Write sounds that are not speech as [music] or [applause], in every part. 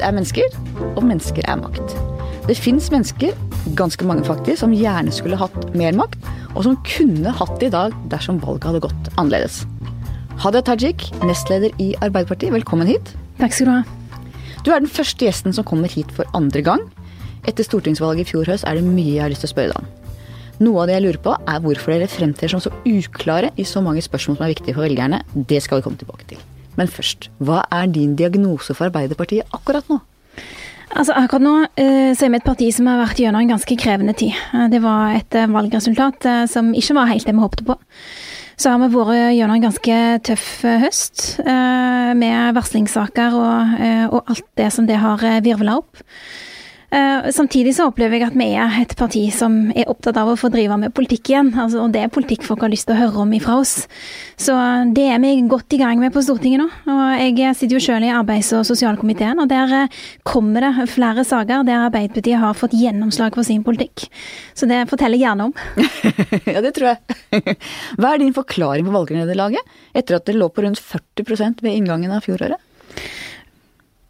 Makt er mennesker, og mennesker er makt. Det fins mennesker, ganske mange faktisk, som gjerne skulle hatt mer makt, og som kunne hatt det i dag dersom valget hadde gått annerledes. Hadia Tajik, nestleder i Arbeiderpartiet, velkommen hit. Takk skal du ha. Du er den første gjesten som kommer hit for andre gang. Etter stortingsvalget i fjor høst er det mye jeg har lyst til å spørre deg om. Noe av det jeg lurer på, er hvorfor dere fremtrer som så uklare i så mange spørsmål som er viktige for velgerne. Det skal vi komme tilbake til. Men først, hva er din diagnose for Arbeiderpartiet akkurat nå? Altså Akkurat nå eh, så er vi et parti som har vært gjennom en ganske krevende tid. Eh, det var et eh, valgresultat som ikke var helt det vi håpte på. Så har vi vært gjennom en ganske tøff høst, med varslingssaker og, og alt det som det har virvla opp. Eh, samtidig så opplever jeg at vi er et parti som er opptatt av å få drive med politikk igjen. Altså, og det er politikk folk har lyst til å høre om ifra oss. Så det er vi godt i gang med på Stortinget nå. Og jeg sitter jo selv i arbeids- og sosialkomiteen, og der eh, kommer det flere saker der Arbeiderpartiet har fått gjennomslag for sin politikk. Så det forteller jeg gjerne om. [laughs] ja, det tror jeg. Hva er din forklaring på valgnederlaget, etter at det lå på rundt 40% ved inngangen av fjoråret?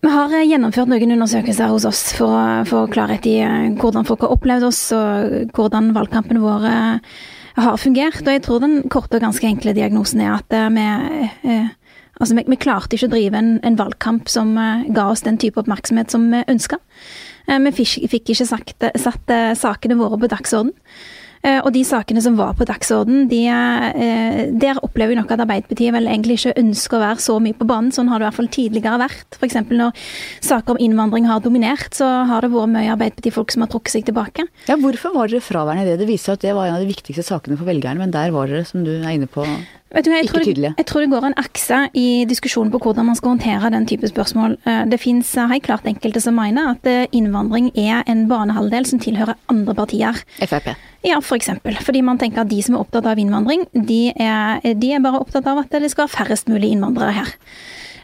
Vi har eh, gjennomført noen undersøkelser hos oss for å få klarhet i eh, hvordan folk har opplevd oss, og hvordan valgkampene våre eh, har fungert. Og jeg tror den korte og ganske enkle diagnosen er at vi Altså, vi, vi, klarte ikke å drive en, en, valgkamp som ga oss den type oppmerksomhet som vi ønska. vi fikk, fikk ikke sagt, satt sakene våre på dagsorden. Eh, og de sakene som var på dagsorden, de, eh, der opplever vi nok at Arbeiderpartiet vel egentlig ikke ønsker å være så mye på banen. Sånn har det i hvert fall tidligere vært. F.eks. når saker om innvandring har dominert, så har det vært mye Arbeiderparti-folk som har trukket seg tilbake. Ja, Hvorfor var dere fraværende i det? Det viser at det var en av de viktigste sakene for velgerne, men der var dere, som du er inne på, Vet du, jeg, tror det, jeg tror det går en akse i diskusjonen på hvordan man skal håndtere den type spørsmål. Eh, det fins helt klart enkelte som mener at eh, innvandring er en banehalvdel som tilhører andre partier. Frp? Ja, f.eks. For eksempel. Fordi man tenker at de som er opptatt av innvandring, de er, de er bare opptatt av at det skal være færrest mulig innvandrere her.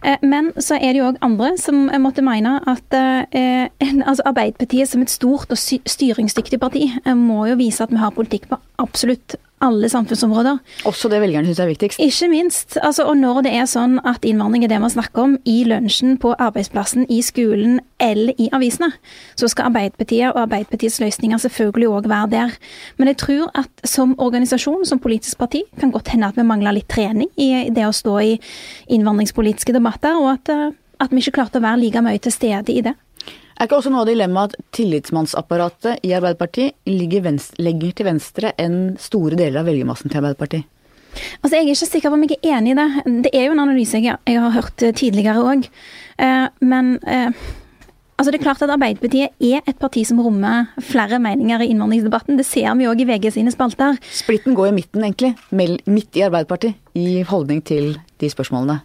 Eh, men så er det jo òg andre som måtte mene at eh, altså Arbeiderpartiet som et stort og styringsdyktig parti må jo vise at vi har politikk på absolutt alle samfunnsområder. Også det velgerne syns er viktigst? Ikke minst. Altså, og når det er sånn at innvandring er det man snakker om i lunsjen, på arbeidsplassen, i skolen eller i avisene, så skal Arbeiderpartiet og Arbeiderpartiets løsninger selvfølgelig òg være der. Men jeg tror at som organisasjon, som politisk parti, kan godt hende at vi mangler litt trening i det å stå i innvandringspolitiske debatter, og at, eh, at vi ikke klarte å være like mye til stede i det. Er ikke også noe av dilemmaet at tillitsmannsapparatet i Arbeiderpartiet ligger venstre, legger til venstre enn store deler av velgermassen til Arbeiderpartiet? Altså, Jeg er ikke sikker på om jeg er enig i det. Det er jo en analyse jeg, jeg har hørt eh, tidligere òg. Eh, men eh, altså det er klart at Arbeiderpartiet er et parti som rommer flere meninger i innvandringsdebatten. Det ser vi òg i VG sine spalter. Splitten går i midten, egentlig. Midt i Arbeiderpartiet i holdning til de spørsmålene.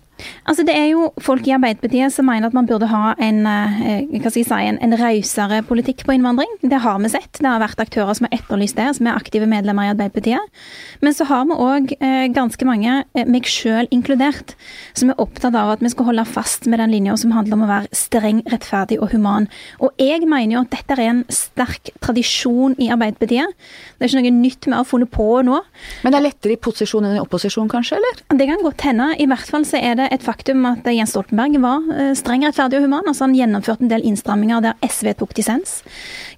Altså Det er jo folk i Arbeiderpartiet som mener at man burde ha en, eh, hva si, en, en rausere politikk på innvandring. Det har vi sett. Det har vært aktører som har etterlyst det, som er aktive medlemmer i Arbeiderpartiet. Men så har vi òg eh, ganske mange, eh, meg sjøl inkludert, som er opptatt av at vi skal holde fast med den linja som handler om å være streng, rettferdig og human. Og jeg mener jo at dette er en sterk tradisjon i Arbeiderpartiet. Det er ikke noe nytt vi har funnet på nå. Men det er lettere i posisjon enn i opposisjon, kanskje? eller? Det kan godt hende. I hvert fall så er det et faktum at Jens Stoltenberg var eh, streng, rettferdig og human. altså Han gjennomførte en del innstramminger der SV tok dissens.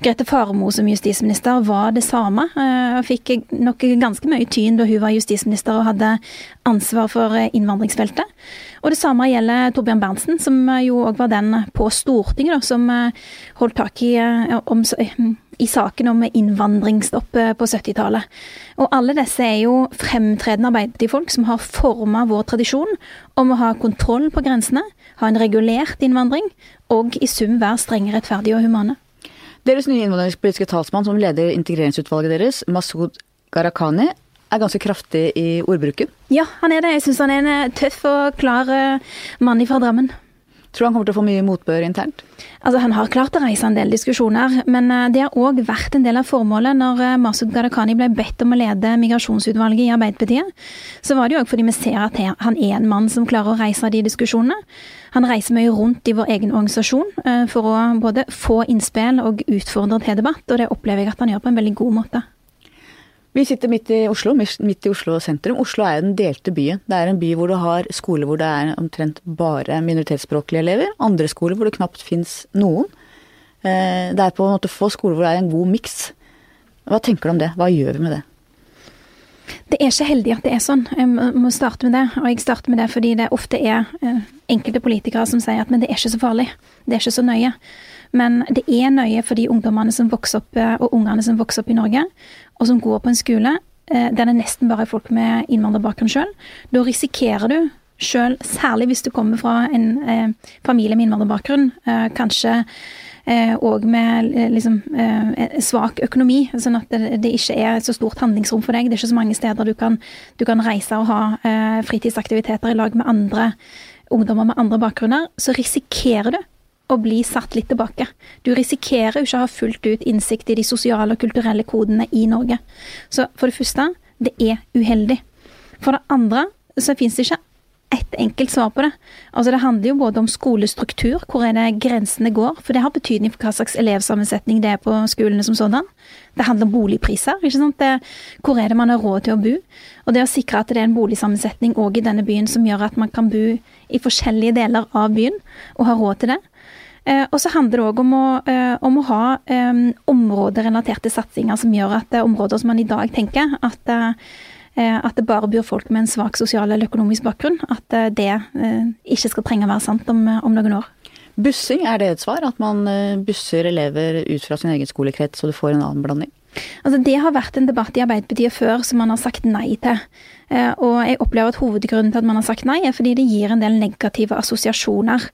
Grete Faremo som justisminister var det samme. og fikk nok ganske mye tyn da hun var justisminister og hadde ansvar for eh, innvandringsfeltet. Og det samme gjelder Torbjørn Berntsen, som jo òg var den på Stortinget da, som holdt tak i om, i saken om innvandringsstopp på 70-tallet. Og alle disse er jo fremtredende arbeiderpartifolk som har forma vår tradisjon om å ha kontroll på grensene, ha en regulert innvandring, og i sum være strenge, rettferdige og humane. Deres nye innvandringspolitiske talsmann som leder integreringsutvalget deres, Masud Gharahkhani, er ganske kraftig i ordbruken? Ja, han er det. Jeg syns han er en tøff og klar eh, mann fra Drammen. Tror du han kommer til å få mye motbør internt? Altså, Han har klart å reise en del diskusjoner, men eh, det har òg vært en del av formålet når eh, Masud Gharahkhani ble bedt om å lede migrasjonsutvalget i Arbeiderpartiet. Så var det jo òg fordi vi ser at han er en mann som klarer å reise de diskusjonene. Han reiser mye rundt i vår egen organisasjon eh, for å både få innspill og utfordre til debatt, og det opplever jeg at han gjør på en veldig god måte. Vi sitter midt i Oslo, midt i Oslo sentrum. Oslo er jo den delte byen. Det er en by hvor du har skoler hvor det er omtrent bare minoritetsspråklige elever. Andre skoler hvor det knapt fins noen. Eh, det er på en måte få skoler hvor det er en god miks. Hva tenker du om det? Hva gjør vi med det? Det er ikke heldig at det er sånn. Jeg må starte med det. Og jeg starter med det fordi det ofte er eh, enkelte politikere som sier at men det er ikke så farlig. Det er ikke så nøye. Men det er nøye for de ungdommene som vokser opp, eh, og ungene som vokser opp i Norge, og som går på en skole eh, der det nesten bare er folk med innvandrerbakgrunn sjøl, da risikerer du sjøl, særlig hvis du kommer fra en eh, familie med innvandrerbakgrunn, eh, kanskje òg eh, med eh, liksom, eh, svak økonomi, sånn at det, det, ikke er så stort handlingsrom for deg. Det er ikke så mange steder du kan, du kan reise og ha fritidsaktiviteter i lag med andre ungdommer med andre bakgrunner. Så risikerer du å bli satt litt tilbake. Du risikerer jo ikke å ha fullt ut innsikt i de sosiale og kulturelle kodene i Norge. Så for det første, det er uheldig. For det andre så finnes det ikke ett enkelt svar på det. Altså Det handler jo både om skolestruktur, hvor er det grensene går, for det har betydning for hva slags elevsammensetning det er på skolene som sådan. Det handler om boligpriser, ikke sant. Det, hvor er det man har råd til å bo? Og det å sikre at det er en boligsammensetning òg i denne byen som gjør at man kan bo i forskjellige deler av byen, og ha råd til det. Eh, og så handler det òg om, eh, om, å ha eh, områderelaterte satsinger som gjør at områder som man i dag tenker at at det bare bor folk med en svak sosial eller økonomisk bakgrunn. At det ikke skal trenge å være sant om, om noen år. Bussing, er det et svar? At man busser elever ut fra sin egen skolekrets, så du får en annen blanding? Altså, det har vært en debatt i Arbeiderpartiet før som man har sagt nei til. Eh, og jeg opplever at hovedgrunnen til at man har sagt nei, er fordi det gir en del negative assosiasjoner.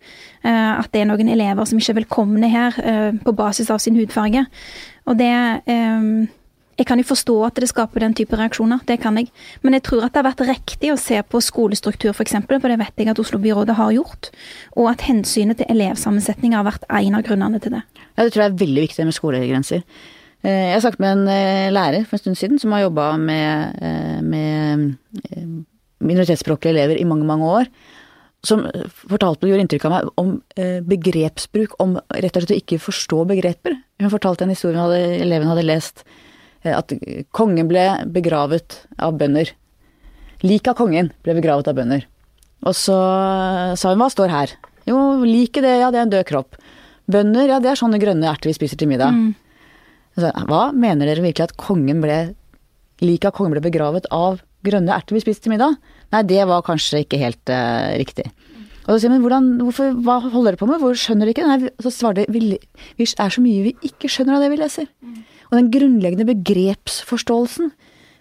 Eh, at det er noen elever som ikke er velkomne her eh, på basis av sin hudfarge. Og det Jeg kan jo forstå at det skaper den type reaksjoner, det kan jeg. Men jeg tror at det har vært riktig å se på skolestruktur f.eks., for, for det vet jeg at Oslo-byrådet har gjort. Og at hensynet til elevsammensetning har vært en av grunnene til det. Ja, det tror jeg er veldig viktig med skolegrenser. Eh, jeg snakket med en eh, lærer for en stund siden som har jobba med, eh, med minoritetsspråklige elever i mange, mange år. Som fortalte og gjorde inntrykk av meg om begrepsbruk, om rett og slett å ikke forstå begreper. Hun fortalte en historie hadde, eleven hadde lest at kongen ble begravet av bønder. Liket av kongen ble begravet av bønder. Og så sa hun hva står her? Jo, liket det, ja det er en død kropp. Bønder, ja det er sånne grønne erter vi spiser til middag. Mm. Hva mener dere virkelig at kongen ble Liket av kongen ble begravet av grønne erter vi spiste til middag? Nei, det var kanskje ikke helt uh, riktig. Og så sier men hvordan, hvorfor, hva holder dere på med, hvor skjønner dere ikke? Nei, så svarer de, vi, er så mye vi ikke skjønner av det vi leser. Og den grunnleggende begrepsforståelsen.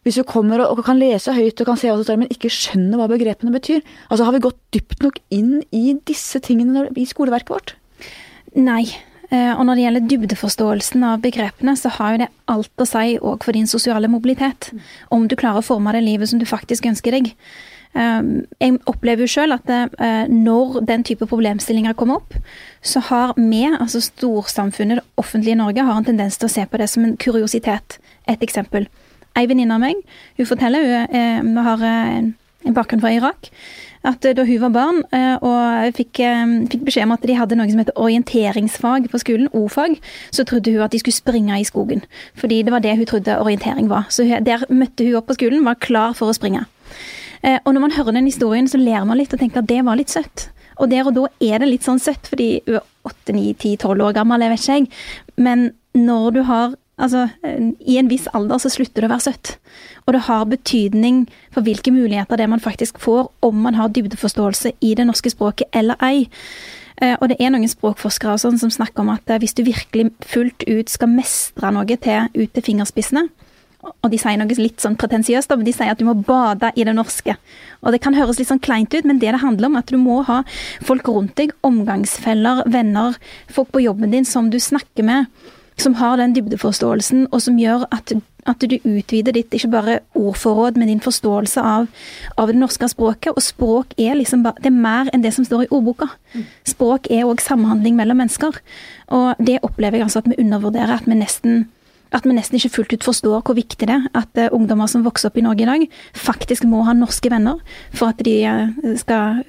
Hvis du kommer og, og kan lese høyt og kan se hva som står, men ikke skjønner hva begrepene betyr, altså har vi gått dypt nok inn i disse tingene i skoleverket vårt? Nei, og når det gjelder dybdeforståelsen av begrepene, så har jo det alt å si òg for din sosiale mobilitet. Om du klarer å forme det livet som du faktisk ønsker deg. Eh, jeg opplever jo sjøl at eh, når den type problemstillinger kommer opp, så har vi, altså storsamfunnet, det offentlige Norge, har en tendens til å se på det som en kuriositet. Et eksempel. Ei venninne av meg hun forteller, hun har en bakgrunn fra Irak at eh, da hun var barn eh, og fikk, eh, fikk, beskjed om at de hadde noe som heter orienteringsfag på skolen, O-fag, så trodde hun at de skulle springe i skogen. Fordi det var det hun trodde orientering var. Så der møtte hun opp på skolen, var klar for å springe. Og når man hører den historien, så ler man litt og tenker at det var litt søtt. Og der og da er det litt sånn søtt, fordi hun er 8, 9, 10, 12 år gammel, jeg vet ikke jeg. Men når du har Altså, i en viss alder så slutter det å være søtt. Og det har betydning for hvilke muligheter det man faktisk får, om man har dybdeforståelse i det norske språket eller ei. Eh, og det er noen språkforskere sånn som snakker om at eh, hvis du virkelig fullt ut skal mestre noe til ut til fingerspissene, og de sier noe litt sånn pretensiøst, men de sier at du må bade i det norske. Og det kan høres litt sånn kleint ut, men det det handler om, er at du må ha folk rundt deg, omgangsfeller, venner, folk på jobben din som du snakker med, som har den dybdeforståelsen, og som gjør at at du utvider ditt ikke bare ordforråd, men din forståelse av, av det norske språket. Og språk er liksom bare, det er mer enn det som står i ordboka. Språk er òg samhandling mellom mennesker. Og det opplever jeg altså at vi undervurderer. At vi nesten at vi nesten ikke fullt ut forstår hvor viktig det er at uh, ungdommer som vokser opp i Norge i dag, faktisk må ha norske venner for at de uh, skal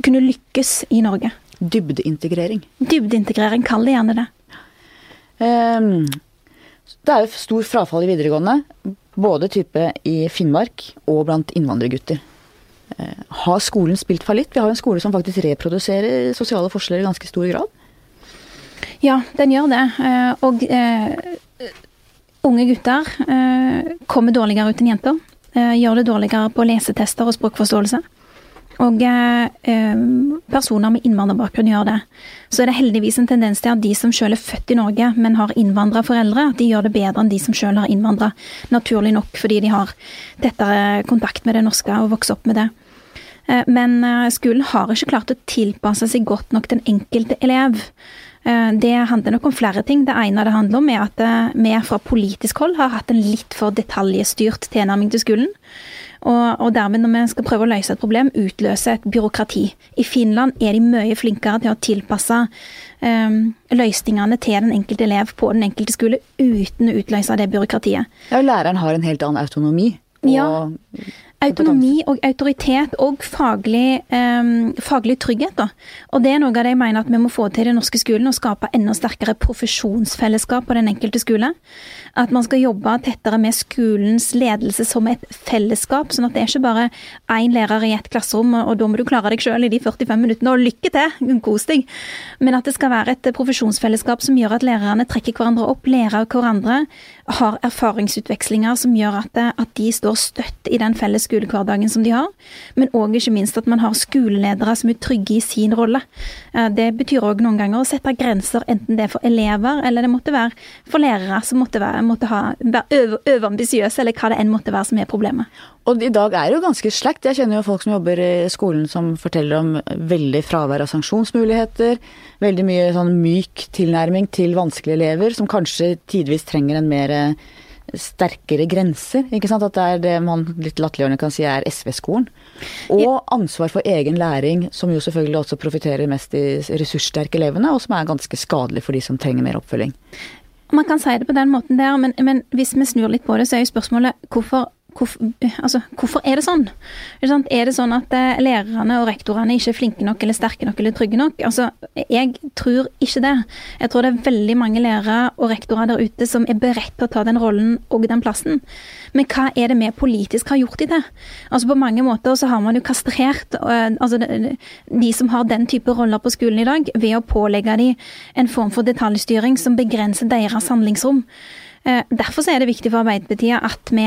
kunne lykkes i Norge. Dybdeintegrering. Dybdeintegrering, kall det gjerne det. Um, det er jo stor frafall i videregående. både type i Finnmark og blant innvandrergutter. Eh, har skolen spilt fallitt? Vi har jo en skole som faktisk reproduserer sosiale forskjeller i ganske stor grad. Ja, den gjør det. Eh, og uh, unge gutter uh, kommer dårligere ut enn jenter. Uh, gjør det dårligere på lesetester og språkforståelse. Og eh, personer med innvandrerbakgrunn gjør det. Så er det heldigvis en tendens til at de som selv er født i Norge, men har innvandra foreldre, at de gjør det bedre enn de som selv har innvandra. Naturlig nok fordi de har tettere kontakt med det norske og vokser opp med det. Eh, men eh, skolen har ikke klart å tilpasse seg godt nok den enkelte elev. Eh, det handler nok om flere ting. Det ene det handler om er at vi fra politisk hold har hatt en litt for detaljstyrt tilnærming til skolen. Og, og, dermed, når vi skal prøve å løse et problem, utløse et byråkrati. I Finland er de mye flinkere til å tilpasse um, løsningene til den enkelte elev på den enkelte skole, uten å utløse det byråkratiet. Ja, Læreren har en helt annen autonomi. Og ja. Autonomi og autoritet og faglig, um, faglig trygghet. Da. Og det er noe av det jeg mener at vi må få til i den norske skolen. Å skape enda sterkere profesjonsfellesskap på den enkelte skole. At man skal jobbe tettere med skolens ledelse som et fellesskap. Sånn at det er ikke bare én lærer i et klasserom, og da må du klare deg sjøl i de 45 minuttene, og lykke til, kos deg. Men at det skal være et profesjonsfellesskap som gjør at lærerne trekker hverandre opp, lærer av hverandre, har erfaringsutvekslinger som gjør at, at de står støtt i den felles skolehverdagen som de har, men òg ikke minst at man har skoleledere som er trygge i sin rolle. Eh, det betyr òg noen ganger å sette grenser, enten det er for elever eller det måtte være for lærere som måtte være, måtte ha, være overambisiøse, eller hva det enn måtte være som er problemet. Og i dag er det jo ganske slakt. Jeg kjenner jo folk som jobber i skolen som forteller om veldig fravær av sanksjonsmuligheter. Veldig mye sånn myk tilnærming til vanskelige elever, som kanskje tidvis trenger en mer sterkere grenser. ikke sant? At det er det man litt latterliggjørende kan si er SV-skolen. Og ansvar for egen læring, som jo selvfølgelig også profitterer mest de ressurssterke elevene, og som er ganske skadelig for de som trenger mer oppfølging. Man kan si det på den måten der, men, men hvis vi snur litt på det, så er jo spørsmålet hvorfor Hvorfor, altså, hvorfor, er det sånn? Er det sånn at eh, lærerne og rektorene ikke er flinke nok eller sterke nok eller trygge nok? Altså, jeg tror ikke det. Jeg tror det er veldig mange lærere og rektorer der ute som er beredt til å ta den rollen og den plassen. Men hva er det vi politisk har gjort i det? Altså På mange måter så har man jo kastrert uh, altså, de, som har den type roller på skolen i dag, ved å pålegge dem en form for detaljstyring som begrenser deres handlingsrom. Uh, derfor er det viktig for Arbeiderpartiet at vi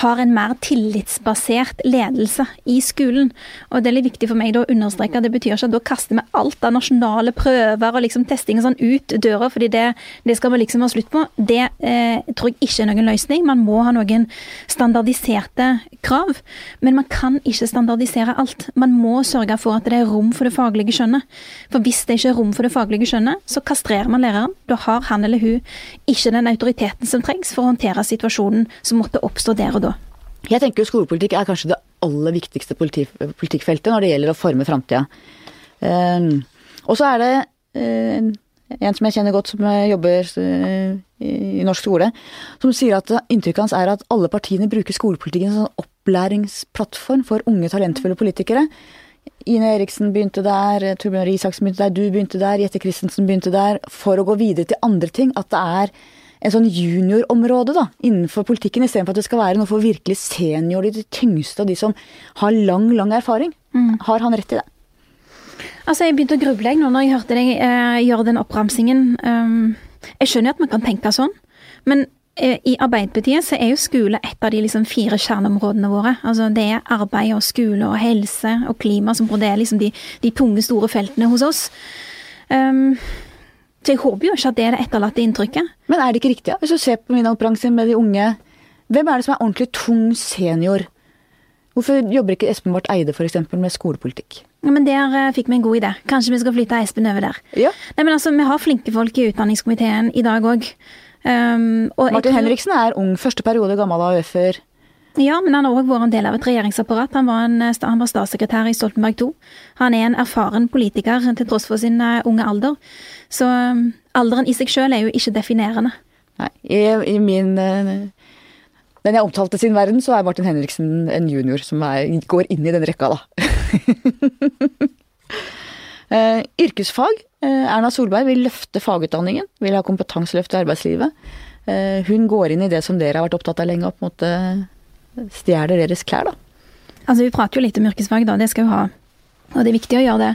har en mer tillitsbasert ledelse i skolen. Og det er litt viktig for meg å understreke det betyr ikke at da kaster vi alt av nasjonale prøver og liksom testing og sånn ut døra, fordi det, det skal vi liksom ha slutt på. Det eh, tror jeg ikke er noen løsning. Man må ha noen standardiserte krav. Men man kan ikke standardisere alt. Man må sørge for at det er rom for det faglige skjønnet. For hvis det ikke er rom for det faglige skjønnet, så kastrerer man læreren. Da har han eller hun ikke den autoriteten som trengs for å håndtere situasjonen som måtte oppstå der og da. Jeg tenker jo skolepolitikk er kanskje det aller viktigste politikkfeltet når det gjelder å forme framtida. Um, og så er det uh, en som jeg kjenner godt, som jobber uh, i norsk skole, som sier at inntrykket hans er at alle partiene bruker skolepolitikken som en opplæringsplattform for unge, talentfulle politikere. Ine Eriksen begynte der, Torbjørn Isaksen begynte der, du begynte der, Jette Christensen begynte der, for å gå videre til andre ting. At det er en sånn juniorområde da, innenfor politikken, istedenfor at det skal være noe for virkelig senior, de tyngste og de som har lang, lang erfaring. Mm. Har han rett i det? Altså, Jeg begynte å gruble nå når jeg hørte deg eh, gjøre den oppramsingen. Um, jeg skjønner at man kan tenke sånn, men eh, i Arbeiderpartiet så er jo skole et av de liksom fire kjerneområdene våre. Altså Det er arbeid og skole og helse og klima som både er liksom de, de tunge, store feltene hos oss. Um, så jeg håper jo ikke at det er det etterlatte inntrykket. Men er det ikke riktig? Ja? Hvis du ser på min oppbransje med de unge, hvem er det som er ordentlig tung senior? Hvorfor jobber ikke Espen Barth Eide f.eks. med skolepolitikk? Ja, men Der uh, fikk vi en god idé. Kanskje vi skal flytte Espen over der. Ja. Nei, men altså, Vi har flinke folk i utdanningskomiteen i dag òg. Um, Martin tror... Henriksen er ung, første periode gammel AUF-er. Ja, men han har òg vært en del av et regjeringsapparat. Han var, en, eh, han var, statssekretær i Stoltenberg II. Han er en erfaren politiker til tross for sin uh, unge alder. Så um, alderen i seg sjøl er jo ikke definerende. Nei, i, i min Den jeg omtalte sin verden, så er Martin Henriksen en junior som er, går inn i den rekka, da. [laughs] yrkesfag. Erna Solberg vil løfte fagutdanningen. Vil ha kompetanseløft i arbeidslivet. Eh, hun går inn i det som dere har vært opptatt av lenge, opp måte stjeler deres klær, da. Altså, vi prater jo litt om yrkesfag, da. Det skal jo ha. Og det er viktig å gjøre det.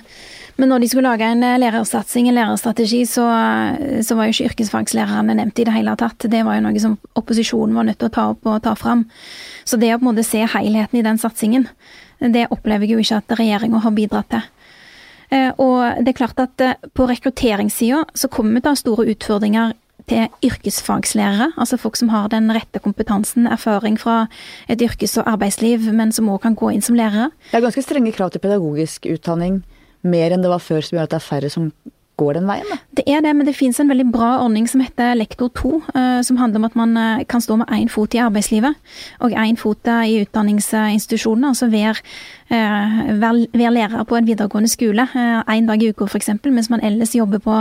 Men når de skulle lage en eh, lærersatsing, en lærerstrategi, så, så, var jo ikke yrkesfagslærerne nevnt i det hele tatt. Det var jo noe som opposisjonen var nødt til å ta opp og ta fram. Så det å på en måte se helheten i den satsingen, det opplever jeg jo ikke at regjeringa har bidratt til. Eh, og det er klart at eh, på rekrutteringssida så kommer vi til å ha store utfordringer til yrkesfagslærere, altså folk som har den rette kompetansen, erfaring fra et yrkes- og arbeidsliv, men som òg kan gå inn som lærere. Det er ganske strenge krav til pedagogisk utdanning mer enn det var før, som gjør at det er færre som går den veien? Da? Det er det, men det finnes en veldig bra ordning som heter Lektor 2, eh, som handler om at man eh, kan stå med én fot i arbeidslivet og én fot i utdanningsinstitusjonene. Altså være, eh, være lærer på en videregående skole én dag i uka f.eks., mens man ellers jobber på,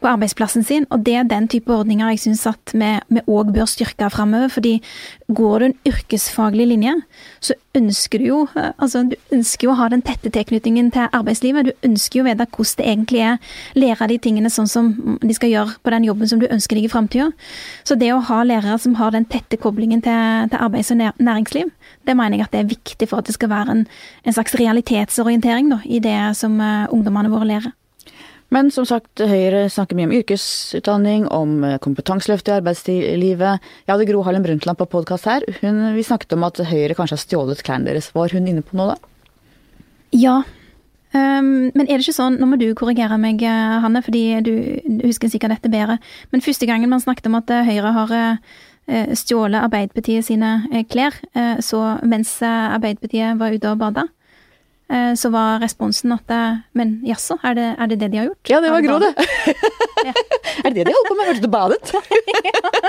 på, arbeidsplassen sin. Og det er den type ordninger jeg syns at vi òg bør styrke framover. fordi går du en yrkesfaglig linje, så ønsker du jo altså du ønsker jo å ha den tette tilknytningen til arbeidslivet. Du ønsker jo å vite hvordan det egentlig er. Lære de tingene sånn som de skal gjøre på den jobben som du ønsker deg i framtida. Så det å ha lærere som har den tette koblingen til, til arbeids- og næringsliv, det mener jeg at det er viktig for at det skal være en, en slags realitetsorientering da, i det som uh, ungdommene våre lærer. Men som sagt, Høyre snakker mye om yrkesutdanning, om eh, kompetanseløft i arbeidslivet. Jeg hadde Gro Harlem Brundtland på podkast her. Hun, vi snakket om at Høyre kanskje har stjålet klærne deres. Var hun inne på noe da? Ja. Um, men er det ikke sånn, nå må du korrigere meg, eh, Hanne, fordi du, du husker sikkert dette bedre. Men første gangen man snakket om at Høyre har stjålet Arbeiderpartiet sine klær, så mens Arbeiderpartiet var ute og bada, Eh, så var responsen at eh, Men jaså, er, er, det det de har gjort? Ja, det var Gro, det. [laughs] ja. Er det det de holdt på med? Hørte du badet?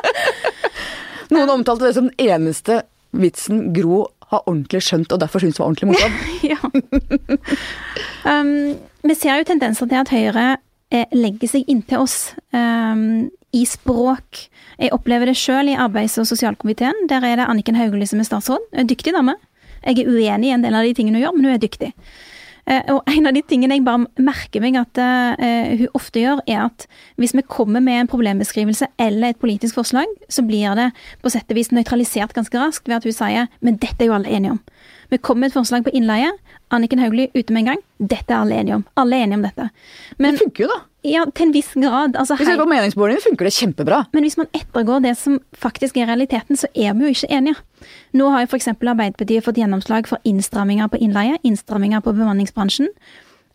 [laughs] Noen omtalte det som den eneste vitsen Gro har ordentlig skjønt, og derfor syntes var ordentlig morsom. [laughs] ja. Um, vi ser jo tendenser til at Høyre eh, legger seg inntil oss um, i språk. Jeg opplever det sjøl i arbeids- og sosialkomiteen. Der er det Anniken Hauglie som er statsråd. Dyktig dame. Jeg er uenig i en del av de tingene hun gjør, men hun er dyktig. Uh, og en av de tingene jeg bare merker meg at uh, hun ofte gjør, er at hvis vi kommer med en problembeskrivelse eller et politisk forslag, så blir det på sett og vis nøytralisert ganske raskt ved at hun sier men dette er jo alle enige om. Vi kommer med et forslag på innleie. Anniken Hauglie ute med en gang. Dette er alle enige om. Alle er enige om dette. Men, det funker jo, da. Ja, til en viss grad. Altså, hvis vi går meningsmålingene, funker det kjempebra. Men hvis man ettergår det som faktisk er realiteten, så er vi jo ikke enige. Nå har jo f.eks. Arbeiderpartiet fått gjennomslag for innstramminger på innleie, innstramminger på bemanningsbransjen.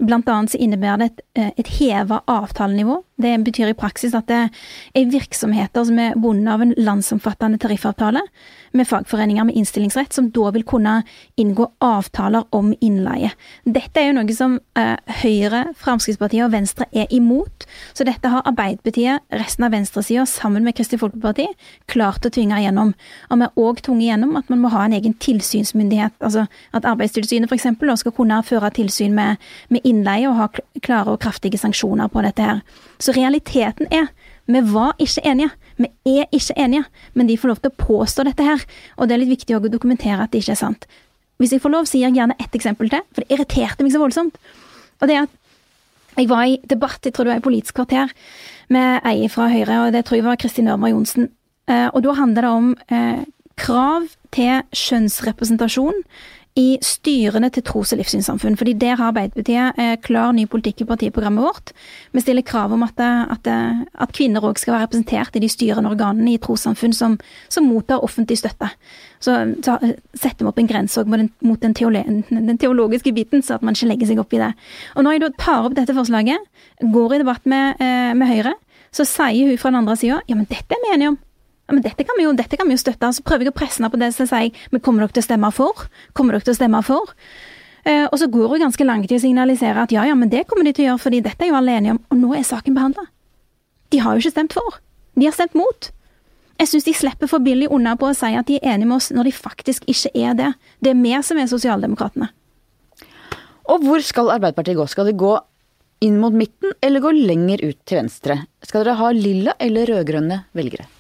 Blant annet så innebærer det et, eh, et heva avtalenivå. Det betyr i praksis at det er virksomheter som er bundet av en landsomfattende tariffavtale med fagforeninger med innstillingsrett, som da vil kunne inngå avtaler om innleie. Dette er jo noe som eh, Høyre, Fremskrittspartiet og Venstre er imot. Så dette har Arbeiderpartiet, resten av venstresida, sammen med Kristelig Folkeparti, klart å tvinge igjennom. Og vi har òg tvunget igjennom at man må ha en egen tilsynsmyndighet. Altså at Arbeidstilsynet f.eks. skal kunne føre tilsyn med, med innleie og ha klare og kraftige sanksjoner på dette her. Så realiteten er vi var ikke enige. Vi er ikke enige, men de får lov til å påstå dette her. Og det er litt viktig å dokumentere at det ikke er sant. Hvis jeg får lov, gir jeg gjerne ett eksempel til, for det irriterte meg så voldsomt. Og det er at jeg var i debatt, jeg tror det var i Politisk kvarter, med ei fra Høyre, og det tror jeg var Kristin Ørmer Johnsen. Eh, og da handler det om eh, krav til kjønnsrepresentasjon i styrene til tros- og livssynssamfunn. fordi der har Arbeiderpartiet eh, klar ny politikk i partiprogrammet vårt. Vi stiller krav om at, eh, at, eh, at kvinner òg skal være representert i de styrende organene i trossamfunn som, som, mottar offentlig støtte. Så, så setter vi opp en grense òg mot den, teolo den, teologiske biten, så at man ikke legger seg opp i det. Og når jeg da tar opp dette forslaget, går i debatt med, med Høyre, så sier hun fra den andre sida ja, men dette er vi enige om ja, men dette kan, vi jo, dette kan vi jo støtte. Så prøver jeg å presse henne på det, så sier jeg men kommer dere til å stemme for? Kommer dere til å stemme for? Eh, og så går hun ganske langt i å signalisere at ja, ja, men det kommer de til å gjøre, fordi dette er jo alle enige om, og nå er saken behandla. De har jo ikke stemt for. De har stemt mot. Jeg syns de slipper for billig unna på å si at de er enige med oss, når de faktisk ikke er det. Det er vi som er sosialdemokratene. Og hvor skal Arbeiderpartiet gå? Skal de gå inn mot midten, eller gå lenger ut til venstre? Skal dere ha lilla eller rød-grønne velgere?